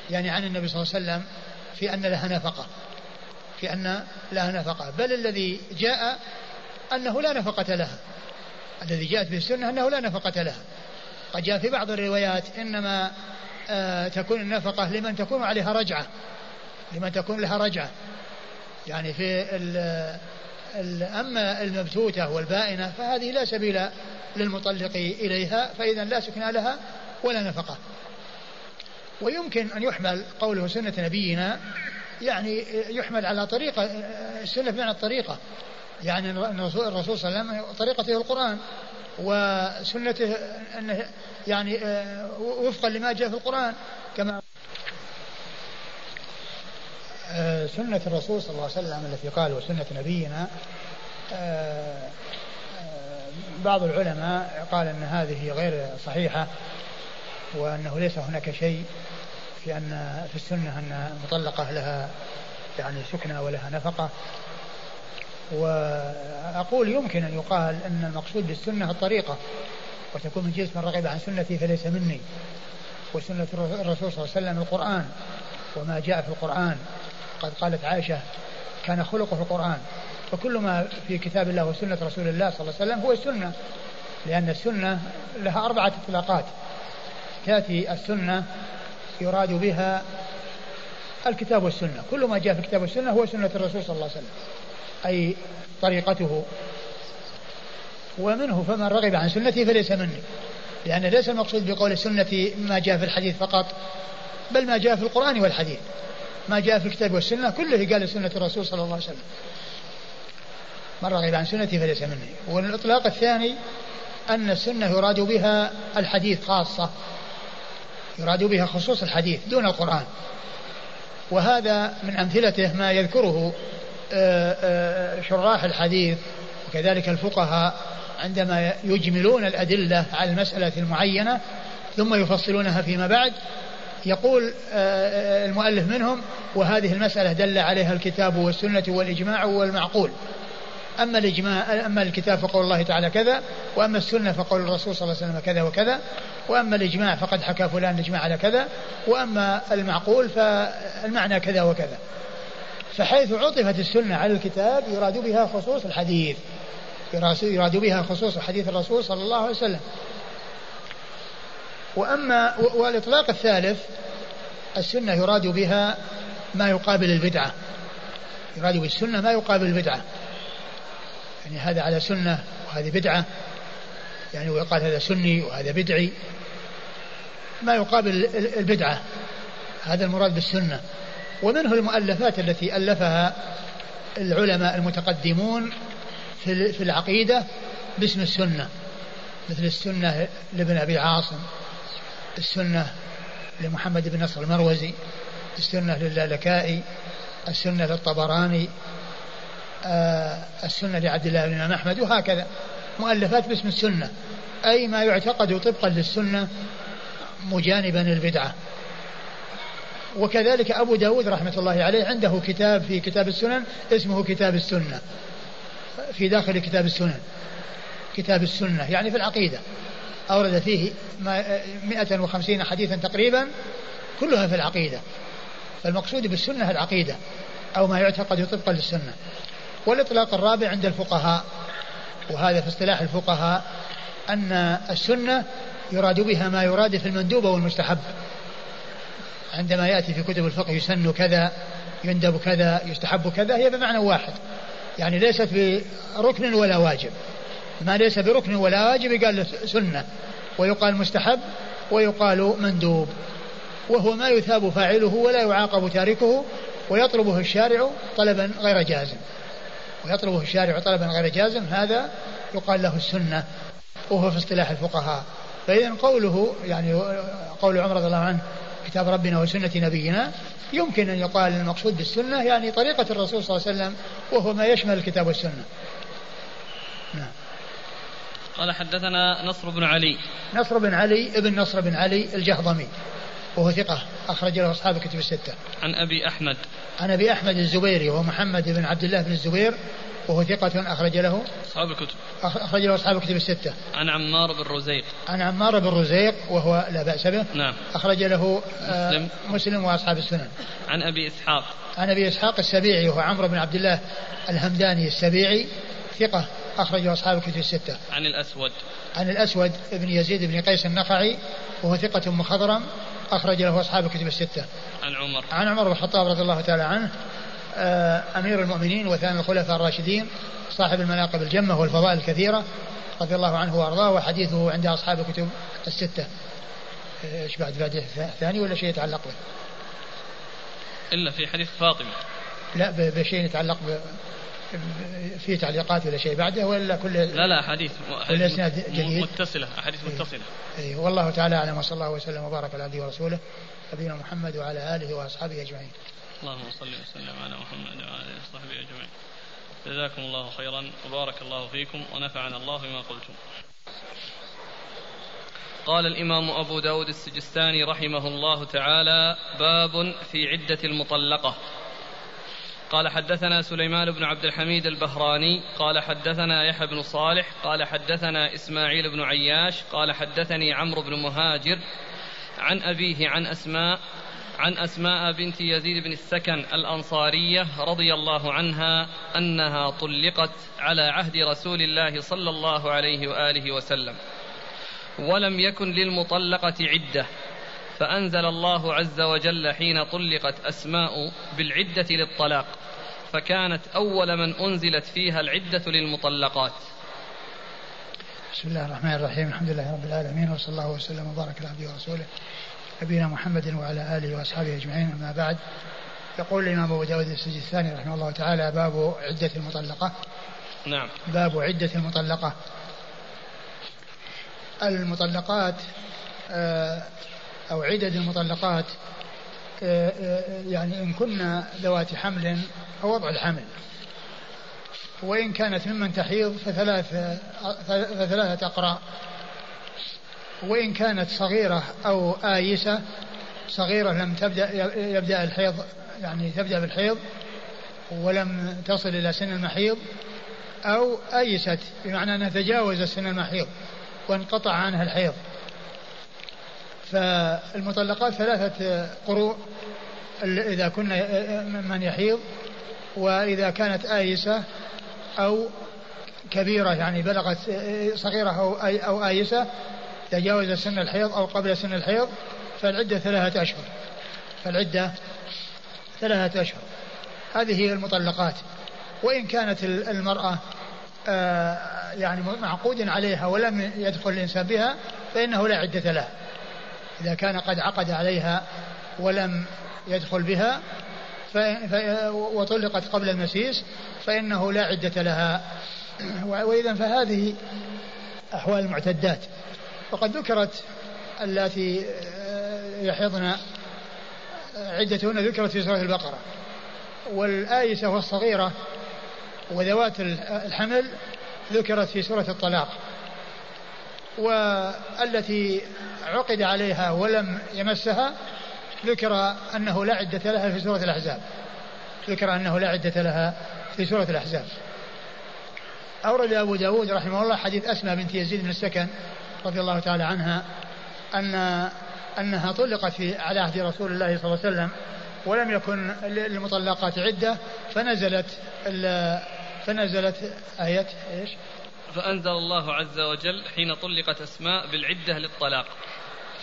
يعني عن النبي صلى الله عليه وسلم في أن لها نفقة. في أن لها نفقة. بل الذي جاء أنه لا نفقة لها. الذي جاءت به السنة أنه لا نفقة لها. قد جاء في بعض الروايات إنما آه تكون النفقة لمن تكون عليها رجعة. لمن تكون لها رجعة. يعني في أما المبتوتة والبائنة فهذه لا سبيل للمطلق إليها فإذا لا سكن لها ولا نفقة. ويمكن أن يحمل قوله سنة نبينا يعني يحمل على طريقة السنة بمعنى الطريقة. يعني الرسول, الرسول صلى الله عليه وسلم طريقته القرآن وسنته أنه يعني آه، وفقا لما جاء في القرآن كما آه، سنة الرسول صلى الله عليه وسلم التي قال وسنة نبينا آه، بعض العلماء قال أن هذه غير صحيحة وأنه ليس هناك شيء. في أن في السنة أن المطلقة لها يعني سكنى ولها نفقة. وأقول يمكن أن يقال أن المقصود بالسنة الطريقة وتكون من جنس من رغب عن سنتي فليس مني. وسنة الرسول صلى الله عليه وسلم القرآن وما جاء في القرآن. قد قالت عائشة كان خلقه في القرآن. فكل ما في كتاب الله وسنة رسول الله صلى الله عليه وسلم هو السنة لأن السنة لها أربعة إطلاقات. تأتي السنة يراد بها الكتاب والسنة. كل ما جاء في الكتاب والسنة هو سنة الرسول صلى الله عليه وسلم. أي طريقته. ومنه فمن رغب عن سنتي فليس مني. لأن ليس المقصود بقول السنة ما جاء في الحديث فقط بل ما جاء في القرآن والحديث. ما جاء في الكتاب والسنة كله قال سنة الرسول صلى الله عليه وسلم. من رغب عن سنتي فليس مني. والإطلاق الثاني أن السنة يراد بها الحديث خاصة. يراد بها خصوص الحديث دون القرآن. وهذا من أمثلته ما يذكره آه، آه، شراح الحديث وكذلك الفقهاء عندما يجملون الأدلة على المسألة المعينة ثم يفصلونها فيما بعد يقول آه، المؤلف منهم وهذه المسألة دل عليها الكتاب والسنة والإجماع والمعقول. أما الإجماع أما الكتاب فقول الله تعالى كذا وأما السنة فقول الرسول صلى الله عليه وسلم كذا وكذا وأما الإجماع فقد حكى فلان الإجماع على كذا وأما المعقول فالمعنى كذا وكذا. فحيث عطفت السنة على الكتاب يراد بها خصوص الحديث. يراد بها خصوص حديث الرسول صلى الله عليه وسلم. وأما والإطلاق الثالث السنة يراد بها ما يقابل البدعة. يراد بالسنة ما يقابل البدعة. يعني هذا على سنة وهذه بدعة. يعني ويقال هذا سني وهذا بدعي. ما يقابل البدعة. هذا المراد بالسنة. ومنه المؤلفات التي ألفها العلماء المتقدمون في العقيدة باسم السنة. مثل السنة لابن أبي عاصم السنة لمحمد بن نصر المروزي السنة للالكائي السنة للطبراني السنة لعبد الله بن الإمام أحمد وهكذا. مؤلفات باسم السنة. أي ما يعتقد طبقا للسنة مجانبا البدعة وكذلك أبو داود رحمة الله عليه عنده كتاب في كتاب السنن اسمه كتاب السنة في داخل كتاب السنن. كتاب السنة يعني في العقيدة. أورد فيه 150 حديثا تقريبا كلها في العقيدة. فالمقصود بالسنة العقيدة أو ما يعتقد طبقا للسنة. والإطلاق الرابع عند الفقهاء وهذا في اصطلاح الفقهاء أن السنة يراد بها ما يراد في المندوب والمستحب. عندما يأتي في كتب الفقه يسن كذا يندب كذا يستحب كذا هي بمعنى واحد. يعني ليست بركن ولا واجب. ما ليس بركن ولا واجب يقال سنة ويقال مستحب ويقال مندوب. وهو ما يثاب فاعله ولا يعاقب تاركه ويطلبه الشارع طلبا غير جازم. ويطلبه الشارع طلبا غير جازم هذا يقال له السنة وهو في اصطلاح الفقهاء. فإذا قوله يعني قول عمر رضي الله عنه كتاب ربنا وسنة نبينا يمكن أن يقال المقصود بالسنة يعني طريقة الرسول صلى الله عليه وسلم وهو ما يشمل الكتاب والسنة. نعم. قال حدثنا نصر بن علي. نصر بن علي ابن نصر بن علي الجهضمي. وهو ثقة أخرج له أصحاب الكتب الستة. عن أبي أحمد. عن أبي أحمد الزبيري وهو محمد بن عبد الله بن الزبير وهو ثقة أخرج له. أصحاب الكتب. أخرج له أصحاب الكتب الستة. عن عمار بن رزيق. عن عمار بن رزيق وهو لا بأس به. نعم. أخرج له آه، مسلم. مسلم وأصحاب السنن. عن أبي إسحاق. عن أبي إسحاق السبيعي وهو عمرو بن عبد الله الهمداني السبيعي ثقة أخرج له أصحاب الكتب الستة. عن الأسود. عن الأسود بن يزيد بن قيس النخعي وهو ثقة مخضرم. أخرج له أصحاب الكتب الستة. عن عمر. عن عمر بن الخطاب رضي الله تعالى عنه. آه، أمير المؤمنين وثاني الخلفاء الراشدين صاحب المناقب الجمة والفضائل الكثيرة رضي الله عنه وأرضاه وحديثه عند أصحاب الكتب الستة. إيش بعد؟ بعد ثاني ولا شيء يتعلق به؟ إلا في حديث فاطمة. لا بشيء يتعلق ب في تعليقات ولا شيء بعده ولا كل لا لا حديث كل إسناد جديد متصلة أحاديث متصلة. أي أي والله تعالى أعلم وصلى الله وسلم وبارك على عبده ورسوله نبينا محمد وعلى آله وأصحابه أجمعين. اللهم صل وسلم على محمد وعلى آله وصحبه أجمعين. جزاكم الله خيرا وبارك الله فيكم ونفعنا الله بما قلتم. قال الإمام أبو داود السجستاني رحمه الله تعالى باب في عدة المطلقة. قال حدثنا سليمان بن عبد الحميد البهراني قال حدثنا يحيى بن صالح قال حدثنا إسماعيل بن عياش قال حدثني عمرو بن مهاجر عن أبيه عن أسماء عن أسماء بنت يزيد بن السكن الأنصارية رضي الله عنها أنها طلقت على عهد رسول الله صلى الله عليه وآله وسلم ولم يكن للمطلقة عدة. فأنزل الله عز وجل حين طلقت أسماء بالعدة للطلاق فكانت أول من أنزلت فيها العدة للمطلقات. بسم الله الرحمن الرحيم. الحمد لله رب العالمين وصلى الله وسلم وبارك على عبده ورسوله نبينا محمد وعلى آله وأصحابه أجمعين أما بعد. يقول الإمام أبو داود السجستاني رحمه الله تعالى باب عدة المطلقة. نعم. باب عدة المطلقة. المطلقات آه، أو عدد المطلقات آه، آه، يعني إن كنا ذوات حمل فوضع الحمل. وإن كانت ممن تحيض فثلاث فثلاثة أقراء. وإن كانت صغيرة أو آيسة صغيرة لم تبدأ يبدأ الحيض يعني تبدأ بالحيض ولم تصل إلى سن المحيض أو آيست بمعنى أنها تجاوز سن المحيض وانقطع عنها الحيض. فالمطلقات ثلاثة قروء إذا كنا من يحيض وإذا كانت آيسة أو كبيرة يعني بلغت صغيرة أو أو آيسة تجاوز سن الحيض أو قبل سن الحيض فالعدة ثلاثة أشهر. فالعدة ثلاثة أشهر. هذه هي المطلقات. وإن كانت المرأة آه، يعني معقود عليها ولم يدخل الإنسان بها فإنه لا عدة لها. إذا كان قد عقد عليها ولم يدخل بها وطلقت قبل المسيس فإنه لا عدة لها. [clears throat] وإذا فهذه أحوال المعتدات. وقد ذكرت اللاتي آه، يحيضن آه، عدتهن ذكرت في سورة البقرة. والآيسة والصغيرة وذوات الحمل ذكرت في سورة الطلاق. والتي عقد عليها ولم يمسها ذكر أنه لا عدة لها في سورة الأحزاب ذكر أنه لا عدة لها في سورة الأحزاب أورد أبو داود رحمه الله حديث أسماء بنت يزيد بن السكن رضي الله تعالى عنها أن أنها طلقت في على عهد رسول الله صلى الله عليه وسلم ولم يكن للمطلقات عدة فنزلت فنزلت آية إيش؟ فأنزل الله عز وجل حين طلقت أسماء بالعدة للطلاق.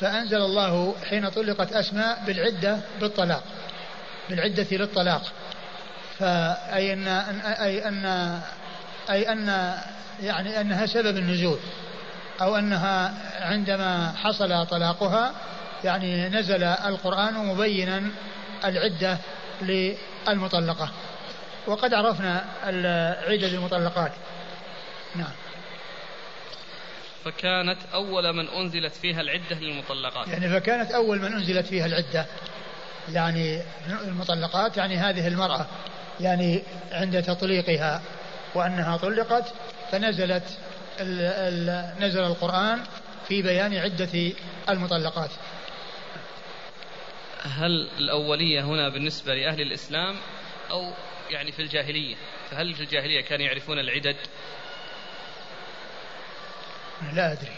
فأنزل الله حين طلقت أسماء بالعدة بالطلاق. بالعدة للطلاق. فأي أن أي أن أي أن يعني أنها سبب النزول. أو أنها عندما حصل طلاقها يعني نزل القرآن مبينا العدة للمطلقة. وقد عرفنا عدد المطلقات نعم. فكانت أول من أنزلت فيها العدة للمطلقات. يعني فكانت أول من أنزلت فيها العدة. يعني المطلقات يعني هذه المرأة. يعني عند تطليقها. وأنها طلقت فنزلت نزل القرآن في بيان عدة المطلقات. هل الأولية هنا بالنسبة لأهل الإسلام أو يعني في الجاهلية؟ فهل في الجاهلية كانوا يعرفون العدد؟ لا أدري.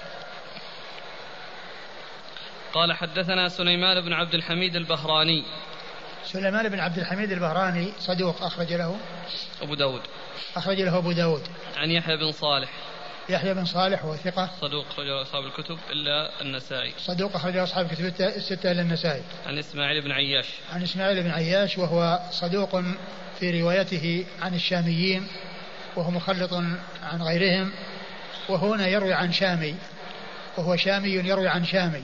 قال حدثنا سليمان بن عبد الحميد البهراني. سليمان بن عبد الحميد البهراني صدوق أخرج له. أبو داود. أخرج له أبو داود. عن يحيى بن صالح. يحيى بن صالح وهو ثقة. صدوق أخرج أصحاب الكتب إلا النسائي. صدوق أخرج أصحاب الكتب الستة إلا النسائي. عن إسماعيل بن عياش. عن إسماعيل بن عياش وهو صدوق في روايته عن الشاميين وهو مخلط عن غيرهم. وهنا يروي عن شامي. وهو شامي يروي عن شامي.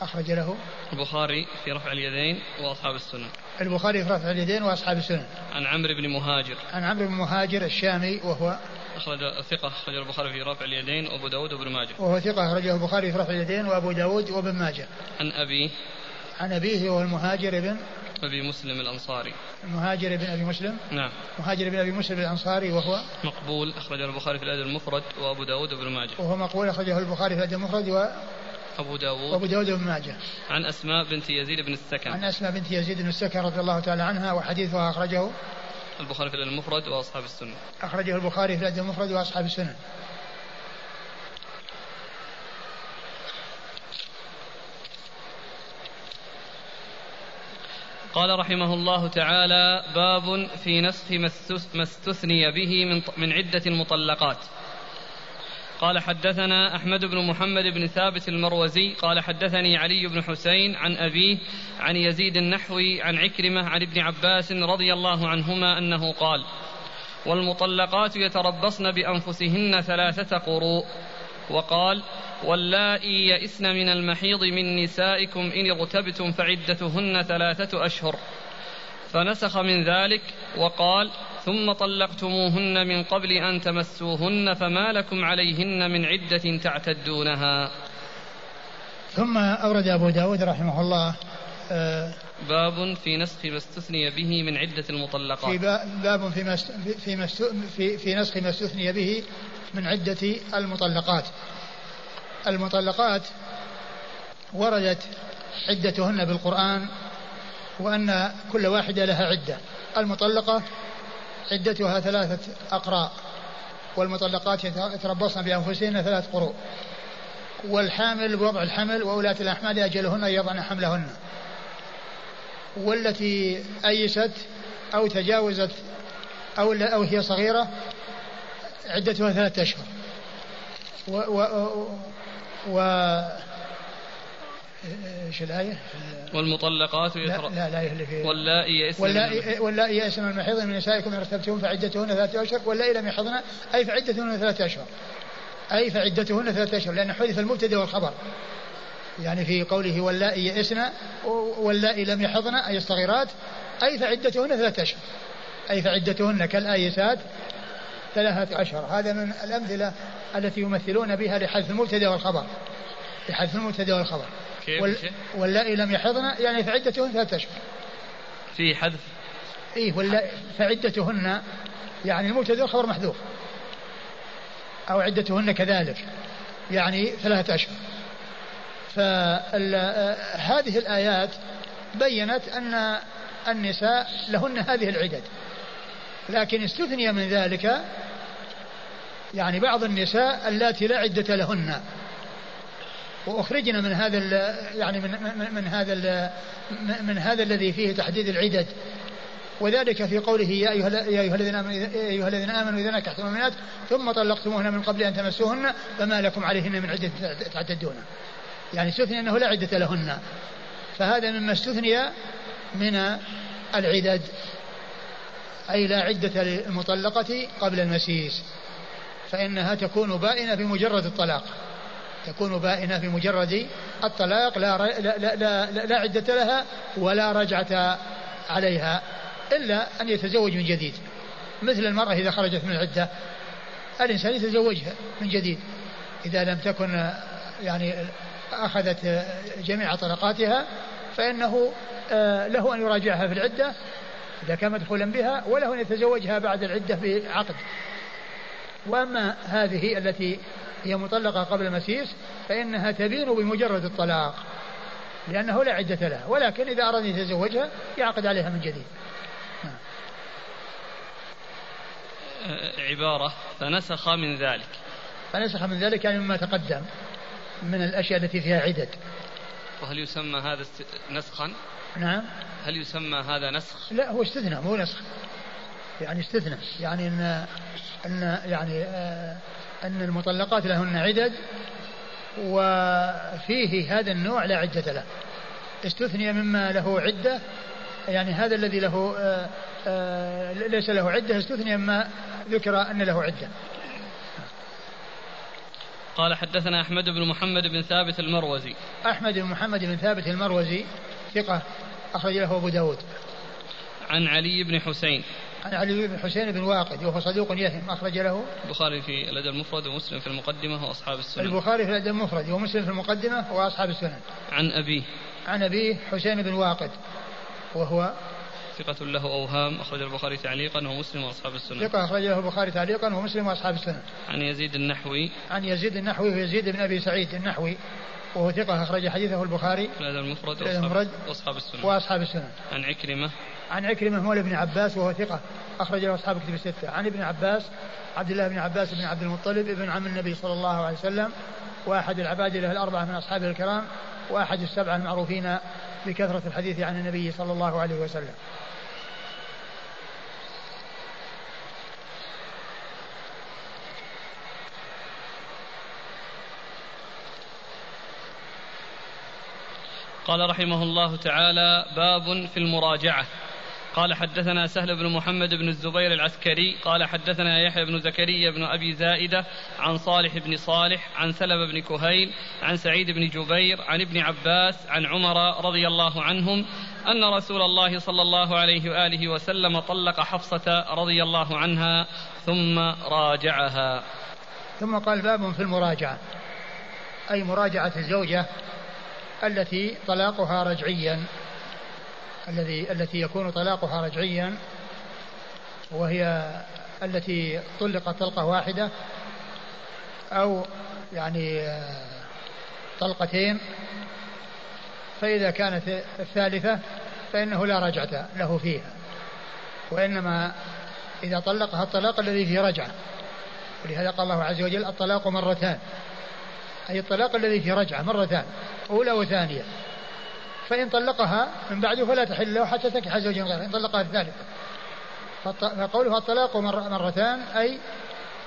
أخرج له. البخاري في رفع اليدين وأصحاب السنن. البخاري في رفع اليدين وأصحاب السنن. عن عمرو بن مهاجر. عن عمرو بن مهاجر الشامي وهو أخرج ثقة أخرج البخاري في رفع اليدين وأبو داود وابن ماجه. وهو ثقة أخرجه البخاري في رفع اليدين وأبو داود وابن ماجه. عن أبيه. عن أبيه وهو المهاجر بن أبي مسلم الأنصاري. المهاجر بن أبي مسلم؟ نعم. مهاجر بن أبي مسلم الأنصاري وهو؟ مقبول أخرجه البخاري في الأدب المفرد وأبو داود وابن ماجه. وهو مقبول أخرجه البخاري في الأدب المفرد و أبو داود. وأبو داود وابن ماجه. عن أسماء بنت يزيد بن السكن. عن أسماء بنت يزيد بن السكن رضي الله تعالى عنها وحديثها أخرجه البخاري في المفرد وأصحاب السنة. أخرجه البخاري في الأدب المفرد وأصحاب السنة قال رحمه الله تعالى باب في نسخ ما استثني به من, من عدة المطلقات. قال حدثنا أحمد بن محمد بن ثابت المروزي قال حدثني علي بن حسين عن أبيه عن يزيد النحوي عن عكرمة عن ابن عباس رضي الله عنهما أنه قال والمطلقات يتربصن بأنفسهن ثلاثة قروء. وقال واللائي يئسن من المحيض من نسائكم إن ارتبتم فعدتهن ثلاثة أشهر. فنسخ من ذلك وقال ثم طلقتموهن من قبل أن تمسوهن فما لكم عليهن من عدة تعتدونها. ثم أورد أبو داود رحمه الله آه باب في نسخ ما استثني به من عدة المطلقات. في باب في في في, في نسخ ما استثني به من عدة المطلقات. المطلقات وردت عدتهن بالقرآن وأن كل واحدة لها عدة. المطلقة عدتها ثلاثة أقراء والمطلقات يتربصن بأنفسهن ثلاث قروء. والحامل بوضع الحمل وولاة الأحمال أجلهن يضعن حملهن. والتي أيست أو تجاوزت أو أو هي صغيرة عدتها ثلاثة أشهر. و, و, و إيش الآية؟ والمطلقات يتر... لا لا اللي في واللائي يئسن واللائي واللائي يئسن من المحيض من نسائكم ان ارتبتم فعدتهن ثلاثة أشهر واللائي لم يحضن أي فعدتهن ثلاثة أشهر. أي فعدتهن ثلاثة أشهر لأن حذف المبتدأ والخبر. يعني في قوله واللائي يئسن واللائي لم يحضن أي الصغيرات أي فعدتهن ثلاثة أشهر. أي فعدتهن كالآيسات ثلاثة أشهر هذا من الأمثلة التي يمثلون بها لحذف المبتدا والخبر. لحذف المبتدا والخبر. وال... واللائي لم يحضن يعني فعدتهن ثلاثة أشهر. في حذف؟ إيه واللائي فعدتهن يعني المبتدا والخبر محذوف. أو عدتهن كذلك يعني ثلاثة أشهر. فهذه الآيات بينت أن النساء لهن هذه العدد. لكن استثني من ذلك يعني بعض النساء اللاتي لا عدة لهن وأخرجنا من هذا يعني من من, من هذا من هذا الذي فيه تحديد العدد وذلك في قوله يا أيها يا أيها الذين آمنوا أيها الذين آمنوا إذا نكحتم المؤمنات ثم طلقتموهن من قبل أن تمسوهن فما لكم عليهن من عدة تعتدون. يعني استثني أنه لا عدة لهن. فهذا مما استثني من العدد أي لا عدة للمطلقة قبل المسيس. فإنها تكون بائنة بمجرد الطلاق. تكون بائنة بمجرد الطلاق لا, لا, لا, لا, لا عدة لها ولا رجعة عليها إلا أن يتزوج من جديد مثل المرأة إذا خرجت من العدة الإنسان يتزوجها من جديد إذا لم تكن يعني أخذت جميع طلقاتها فإنه آه، له أن يراجعها في العدة إذا كان مدخولا بها وله أن يتزوجها بعد العدة بعقد وأما هذه التي هي مطلقة قبل المسيس فإنها تبين بمجرد الطلاق لأنه لا عدة لها ولكن إذا أراد أن يتزوجها يعقد عليها من جديد. عبارة فنسخ من ذلك. فنسخ من ذلك يعني مما تقدم من الأشياء التي فيها عدد. وهل يسمى هذا نسخا؟ نعم. هل يسمى هذا نسخ؟ لا هو استثناء مو نسخ. يعني استثناء. يعني ان ان يعني آه إن المطلقات لهن عدد وفيه هذا النوع لا عدة له. استثني مما له عدة. يعني هذا الذي له آآ آه، آآ آه، ليس له عدة استثني مما ذكر أن له عدة. قال حدثنا أحمد بن محمد بن ثابت المروزي. أحمد بن محمد بن ثابت المروزي ثقة. أخرج له أبو داود. عن علي بن حسين. عن علي بن حسين بن واقد وهو صدوق يهم أخرج له. البخاري في الأدب المفرد ومسلم في المقدمة وأصحاب السنن. البخاري في الأدب المفرد ومسلم في المقدمة وأصحاب السنن. عن أبيه. عن أبيه حسين بن واقد وهو ثقة له أوهام أخرج البخاري تعليقا ومسلم وأصحاب السنن. ثقة أخرج له البخاري تعليقا ومسلم وأصحاب السنن. عن يزيد النحوي. عن يزيد النحوي ويزيد بن أبي سعيد النحوي. وهو ثقة أخرج حديثه البخاري. في المفرد وأصحاب السنن وأصحاب السنن عن عكرمة. عن عكرمة مولى بن عباس وهو ثقة أخرج له أصحاب كتب الستة. عن ابن عباس عبد الله بن عباس بن عبد المطلب ابن عم النبي صلى الله عليه وسلم وأحد العباد له الأربعة من أصحابه الكرام وأحد السبعة المعروفين بكثرة الحديث عن النبي صلى الله عليه وسلم. قال رحمه الله تعالى باب في المراجعة قال حدثنا سهل بن محمد بن الزبير العسكري قال حدثنا يحيى بن زكريا بن أبي زائدة عن صالح بن صالح عن سلم بن كهيل عن سعيد بن جبير عن ابن عباس عن عمر رضي الله عنهم أن رسول الله صلى الله عليه وآله وسلم طلق حفصة رضي الله عنها ثم راجعها. ثم قال باب في المراجعة أي مراجعة الزوجة التي طلاقها رجعيا الذي التي يكون طلاقها رجعيا وهي التي طلقت طلقة واحدة أو يعني طلقتين. فإذا كانت الثالثة فإنه لا رجعة له فيها وإنما إذا طلقها الطلاق الذي فيه رجعة. ولهذا قال الله عز وجل الطلاق مرتان. أي الطلاق الذي فيه رجعة مرتان أولى وثانية. فإن طلقها من بعده فلا تحل له حتى تنكح زوجا غيره إن طلقها الثالثة. فقوله الطلاق مرتان أي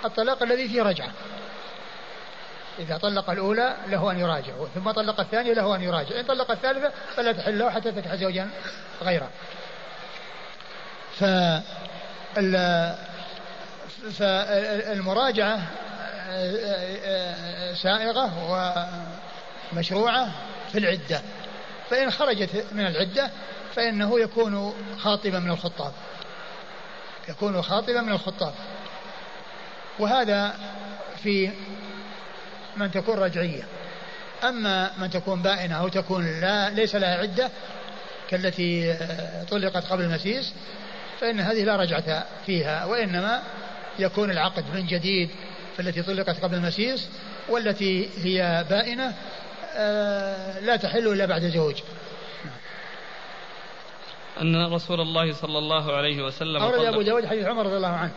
الطلاق الذي فيه رجعة. إذا طلق الأولى له أن يراجع ثم طلق الثانية له أن يراجع. إن طلق الثالثة فلا تحل له حتى تنكح زوجا غيره. فالمراجعة سائغة ومشروعة في العدة. فإن خرجت من العدة فإنه يكون خاطبا من الخطاب. يكون خاطبا من الخطاب. وهذا في من تكون رجعية. أما من تكون بائنة أو تكون لا ليس لها عدة كالتي طلقت قبل المسيس فإن هذه لا رجعة فيها وإنما يكون العقد من جديد فالتي طلقت قبل المسيس والتي هي بائنة آه، لا تحل إلا بعد زوج. أن رسول الله صلى الله عليه وسلم أورد أبو داود حديث عمر رضي الله عنه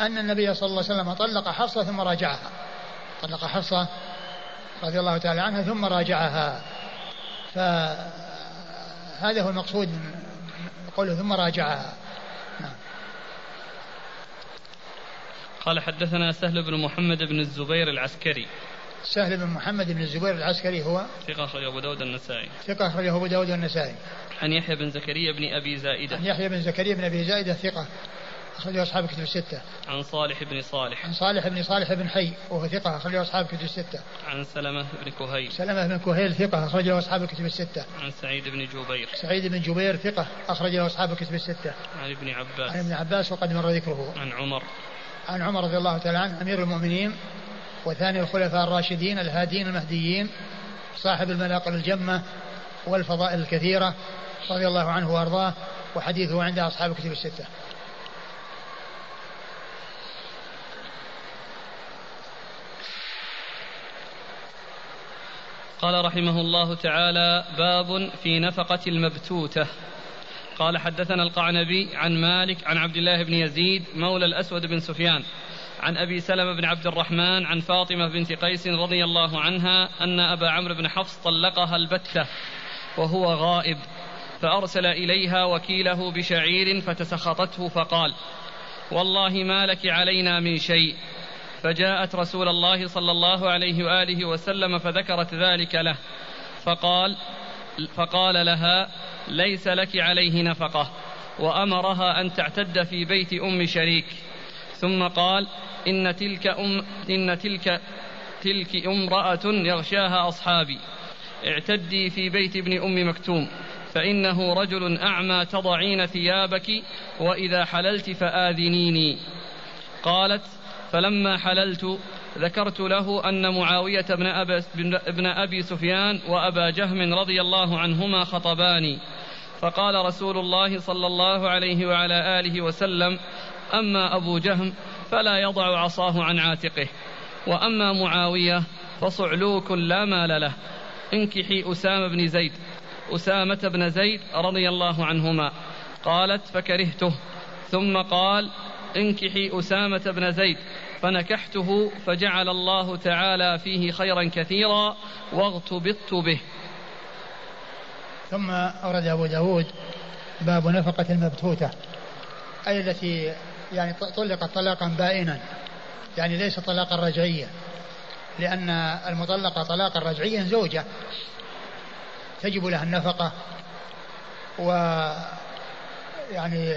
أن النبي صلى الله عليه وسلم طلق حفصة ثم راجعها. طلق حفصة رضي الله تعالى عنها ثم راجعها. فهذا هو المقصود من قوله ثم راجعها. قال حدثنا سهل بن محمد بن الزبير العسكري سهل بن محمد بن الزبير العسكري هو ثقة أخرجه أبو داود النسائي ثقة أخرجه أبو داود النسائي عن يحيى بن زكريا بن أبي زائدة عن يحيى بن زكريا بن أبي زائدة ثقة أخرجه أصحاب كتب الستة. عن صالح بن صالح. عن صالح بن صالح بن حي وهو ثقة أخرجه أصحاب كتب الستة. عن سلمة بن كهيل. سلمة بن كهيل ثقة أخرجه أصحاب كتب الستة. عن سعيد بن جبير. سعيد بن جبير ثقة أخرجه أصحاب كتب الستة. عن ابن عباس. عن ابن عباس وقد مر ذكره. عن عمر. عن عمر رضي الله تعالى عنه أمير المؤمنين وثاني الخلفاء الراشدين الهادين المهديين صاحب المناقب الجمة والفضائل الكثيرة رضي الله عنه وأرضاه وحديثه عند أصحاب الكتب الستة. قال رحمه الله تعالى باب في نفقة المبتوتة. قال حدثنا القعنبي عن مالك عن عبد الله بن يزيد مولى الأسود بن سفيان عن أبي سلمة بن عبد الرحمن عن فاطمة بنت قيس رضي الله عنها أن أبا عمرو بن حفص طلقها البتة وهو غائب فأرسل إليها وكيله بشعير فتسخطته فقال والله ما لك علينا من شيء. فجاءت رسول الله صلى الله عليه وآله وسلم فذكرت ذلك له فقال فقال لها ليس لك عليه نفقة وأمرها أن تعتد في بيت أم شريك. ثم قال إن تلك أم إن تلك تلك امرأة يغشاها أصحابي. اعتدي في بيت ابن أم مكتوم فإنه رجل أعمى تضعين ثيابك وإذا حللت فآذنيني. قالت فلما حللت ذكرت له أن معاوية بن بن أبي سفيان وأبا جهم رضي الله عنهما خطباني فقال رسول الله صلى الله عليه وعلى آله وسلم أما أبو جهم فلا يضع عصاه عن عاتقه وأما معاوية فصعلوك لا مال له. انكحي أسامة بن زيد أسامة بن زيد رضي الله عنهما. قالت فكرهته. ثم قال انكحي أسامة بن زيد. فنكحته فجعل الله تعالى فيه خيرا كثيرا واغتبطت به. ثم أورد أبو داود باب نفقة المبتوتة أي التي يعني طلقت طلاقا بائنا يعني ليس طلاقا رجعيا لأن المطلقة طلاقا رجعيا زوجة تجب لها النفقة و يعني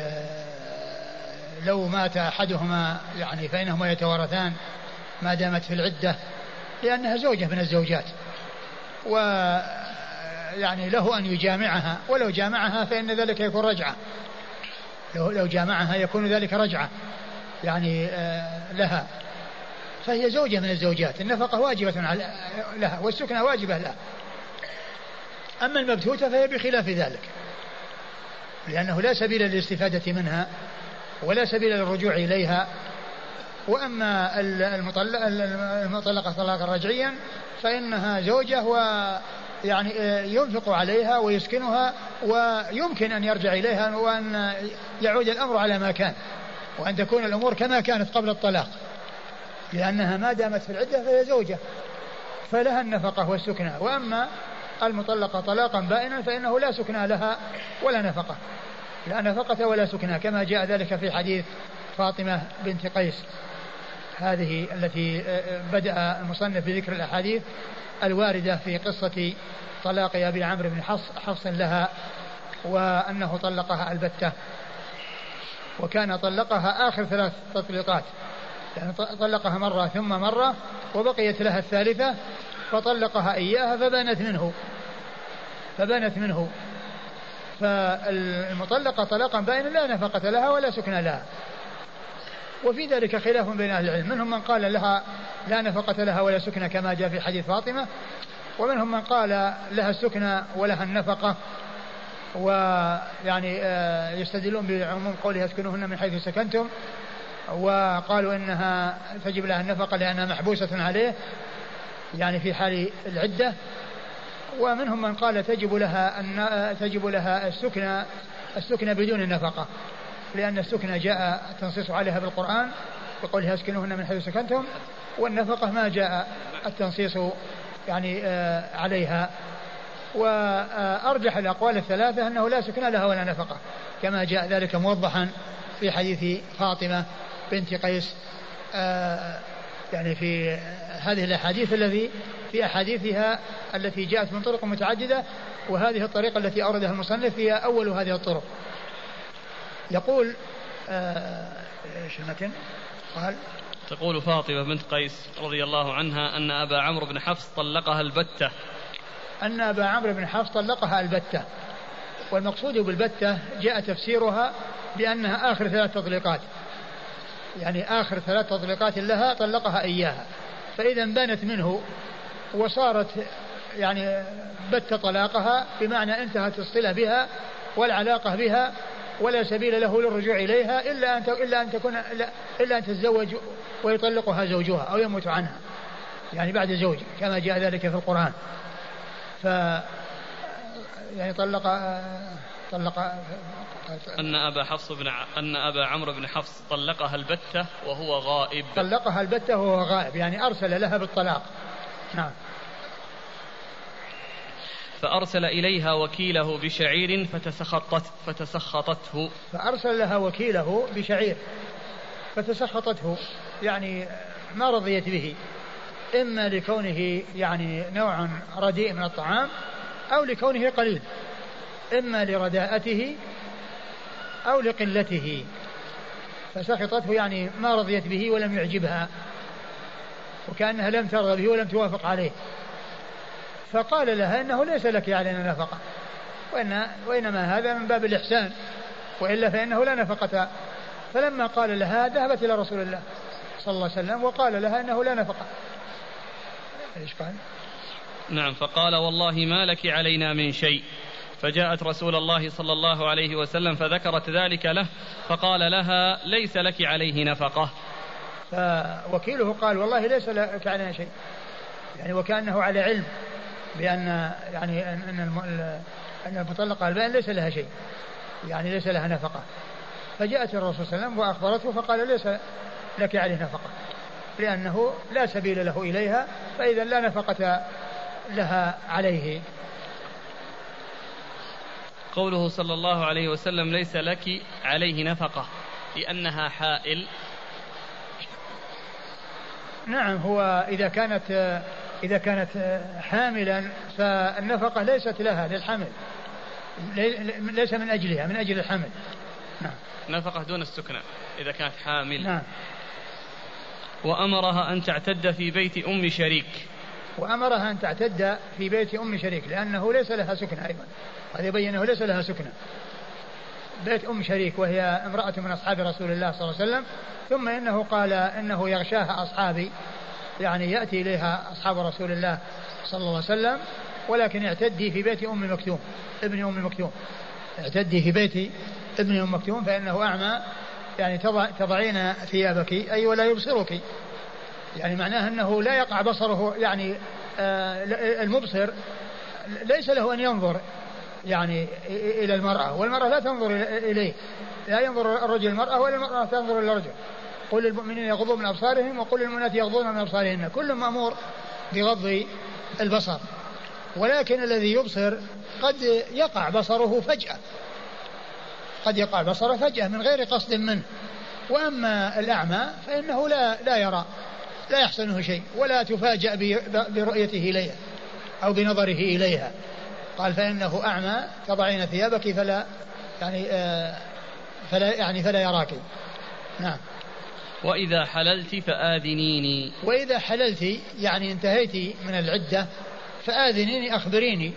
لو مات أحدهما يعني فإنهما يتوارثان ما دامت في العدة لأنها زوجة من الزوجات. و يعني له أن يجامعها ولو جامعها فإن ذلك يكون رجعة. لو, لو جامعها يكون ذلك رجعة يعني آه، لها. فهي زوجة من الزوجات النفقة واجبة لها والسكنة واجبة لها. أما المبتوتة فهي بخلاف ذلك لأنه لا سبيل للاستفادة منها. ولا سبيل للرجوع إليها. وأما المطلقة طلاقا رجعيا فإنها زوجة و يعني ينفق عليها ويسكنها ويمكن أن يرجع إليها وأن يعود الأمر على ما كان وأن تكون الأمور كما كانت قبل الطلاق. لأنها ما دامت في العدة فهي زوجة فلها النفقة والسكنة. وأما المطلقة طلاقا بائنا فإنه لا سكنى لها ولا نفقة. لا نفقة ولا سكنى كما جاء ذلك في حديث فاطمة بنت قيس. هذه التي آه، آه، بدأ المصنف بذكر الأحاديث الواردة في قصة طلاق أبي عمرو بن حفص حفص لها وأنه طلقها البتة. وكان طلقها آخر ثلاث تطليقات. يعني طلقها مرة ثم مرة وبقيت لها الثالثة فطلقها إياها فبانت منه. فبانت منه. فالمطلقة طلاقا بائنا لا نفقة لها ولا سكن لها. وفي ذلك خلاف بين أهل العلم. منهم من قال لها لا نفقة لها ولا سكن كما جاء في حديث فاطمة. ومنهم من قال لها السكنى ولها النفقة. ويعني آه، يستدلون بعموم قولها اسكنوهن من حيث سكنتم. وقالوا إنها تجب لها النفقة لأنها محبوسة عليه. يعني في حال العدة. ومنهم من قال تجب لها أن تجب لها السكنى السكنى بدون النفقة لأن السكنى جاء التنصيص عليها بالقرآن بقولها اسكنوهن من حيث سكنتم والنفقة ما جاء التنصيص يعني آه، عليها. وأرجح الأقوال الثلاثة أنه لا سكن لها ولا نفقة كما جاء ذلك موضحا في حديث فاطمة بنت قيس آه، يعني في هذه الأحاديث الذي في أحاديثها التي جاءت من طرق متعددة وهذه الطريقة التي أوردها المصنف هي أول هذه الطرق. يقول آه، إيش المتن؟ قال تقول فاطمة بنت قيس رضي الله عنها أن أبا عمرو بن حفص طلقها البتة. أن أبا عمرو بن حفص طلقها البتة. والمقصود بالبتة جاء تفسيرها بأنها آخر ثلاث تطليقات. يعني آخر ثلاث تطليقات لها طلقها إياها. فإذا بانت منه وصارت يعني بت طلاقها بمعنى انتهت الصلة بها والعلاقة بها ولا سبيل له للرجوع إليها إلا أن إلا أن تكون إلا أن تتزوج ويطلقها زوجها أو يموت عنها يعني بعد زوج كما جاء ذلك في القرآن. ف يعني طلق طلق أن أبا حفص بن ع... أن أبا عمرو بن حفص طلقها البتة وهو غائب. طلقها البتة وهو غائب يعني أرسل لها بالطلاق. نعم. فأرسل إليها وكيله بشعير فتسخطت فتسخطته. فأرسل لها وكيله بشعير فتسخطته. يعني ما رضيت به. إما لكونه يعني نوع رديء من الطعام أو لكونه قليل. إما لرداءته أو لقلته. فسخطته يعني ما رضيت به ولم يعجبها. وكأنها لم ترضى به ولم توافق عليه. فقال لها إنه ليس لك علينا نفقة وإن وإنما هذا من باب الإحسان. وإلا فإنه لا نفقة. فلما قال لها ذهبت إلى رسول الله صلى الله عليه وسلم وقال لها إنه لا نفقة إيش قال؟ نعم فقال والله ما لك علينا من شيء. فجاءت رسول الله صلى الله عليه وسلم فذكرت ذلك له فقال لها ليس لك عليه نفقة. فوكيله قال والله ليس لك علينا شيء. يعني وكأنه على علم بأن يعني أن أن المطلقة البائن ليس لها شيء. يعني ليس لها نفقة. فجاءت الرسول صلى الله عليه وسلم وأخبرته فقال ليس لك عليه نفقة. لأنه لا سبيل له إليها فإذا لا نفقة لها عليه. قوله صلى الله عليه وسلم ليس لك عليه نفقة لأنها حائل. نعم هو إذا كانت إذا كانت حاملا فالنفقة ليست لها للحمل ليس من أجلها من أجل الحمل. نعم. نفقة دون السكنى إذا كانت حامل. نعم. وأمرها أن تعتد في بيت أم شريك. وأمرها أن تعتد في بيت أم شريك لأنه ليس لها سكنى أيضا. هذا يبين أنه ليس لها سكنى بيت أم شريك وهي امرأة من أصحاب رسول الله صلى الله عليه وسلم ثم إنه قال إنه يغشاها أصحابي يعني يأتي إليها أصحاب رسول الله صلى الله عليه وسلم ولكن اعتدي في بيت أم مكتوم ابن أم مكتوم. اعتدي في بيت ابن أم مكتوم فإنه أعمى يعني تضع تضعين ثيابك أي ولا يبصرك. يعني معناه أنه لا يقع بصره يعني آه المبصر ليس له أن ينظر. يعني إلى المرأة والمرأة لا تنظر إليه لا ينظر الرجل المرأة ولا المرأة تنظر إلى الرجل. قل للمؤمنين يغضوا من أبصارهم وقل للمؤمنات يغضون من أبصارهن. كل مأمور بغض البصر. ولكن الذي يبصر قد يقع بصره فجأة. قد يقع بصره فجأة من غير قصد منه. وأما الأعمى فإنه لا لا يرى لا يحسنه شيء ولا تفاجأ برؤيته إليها أو بنظره إليها. قال فإنه أعمى تضعين ثيابك فلا يعني آه فلا يعني فلا يراك. نعم. وإذا حللت فآذنيني. وإذا حللت يعني انتهيت من العدة فآذنيني أخبريني.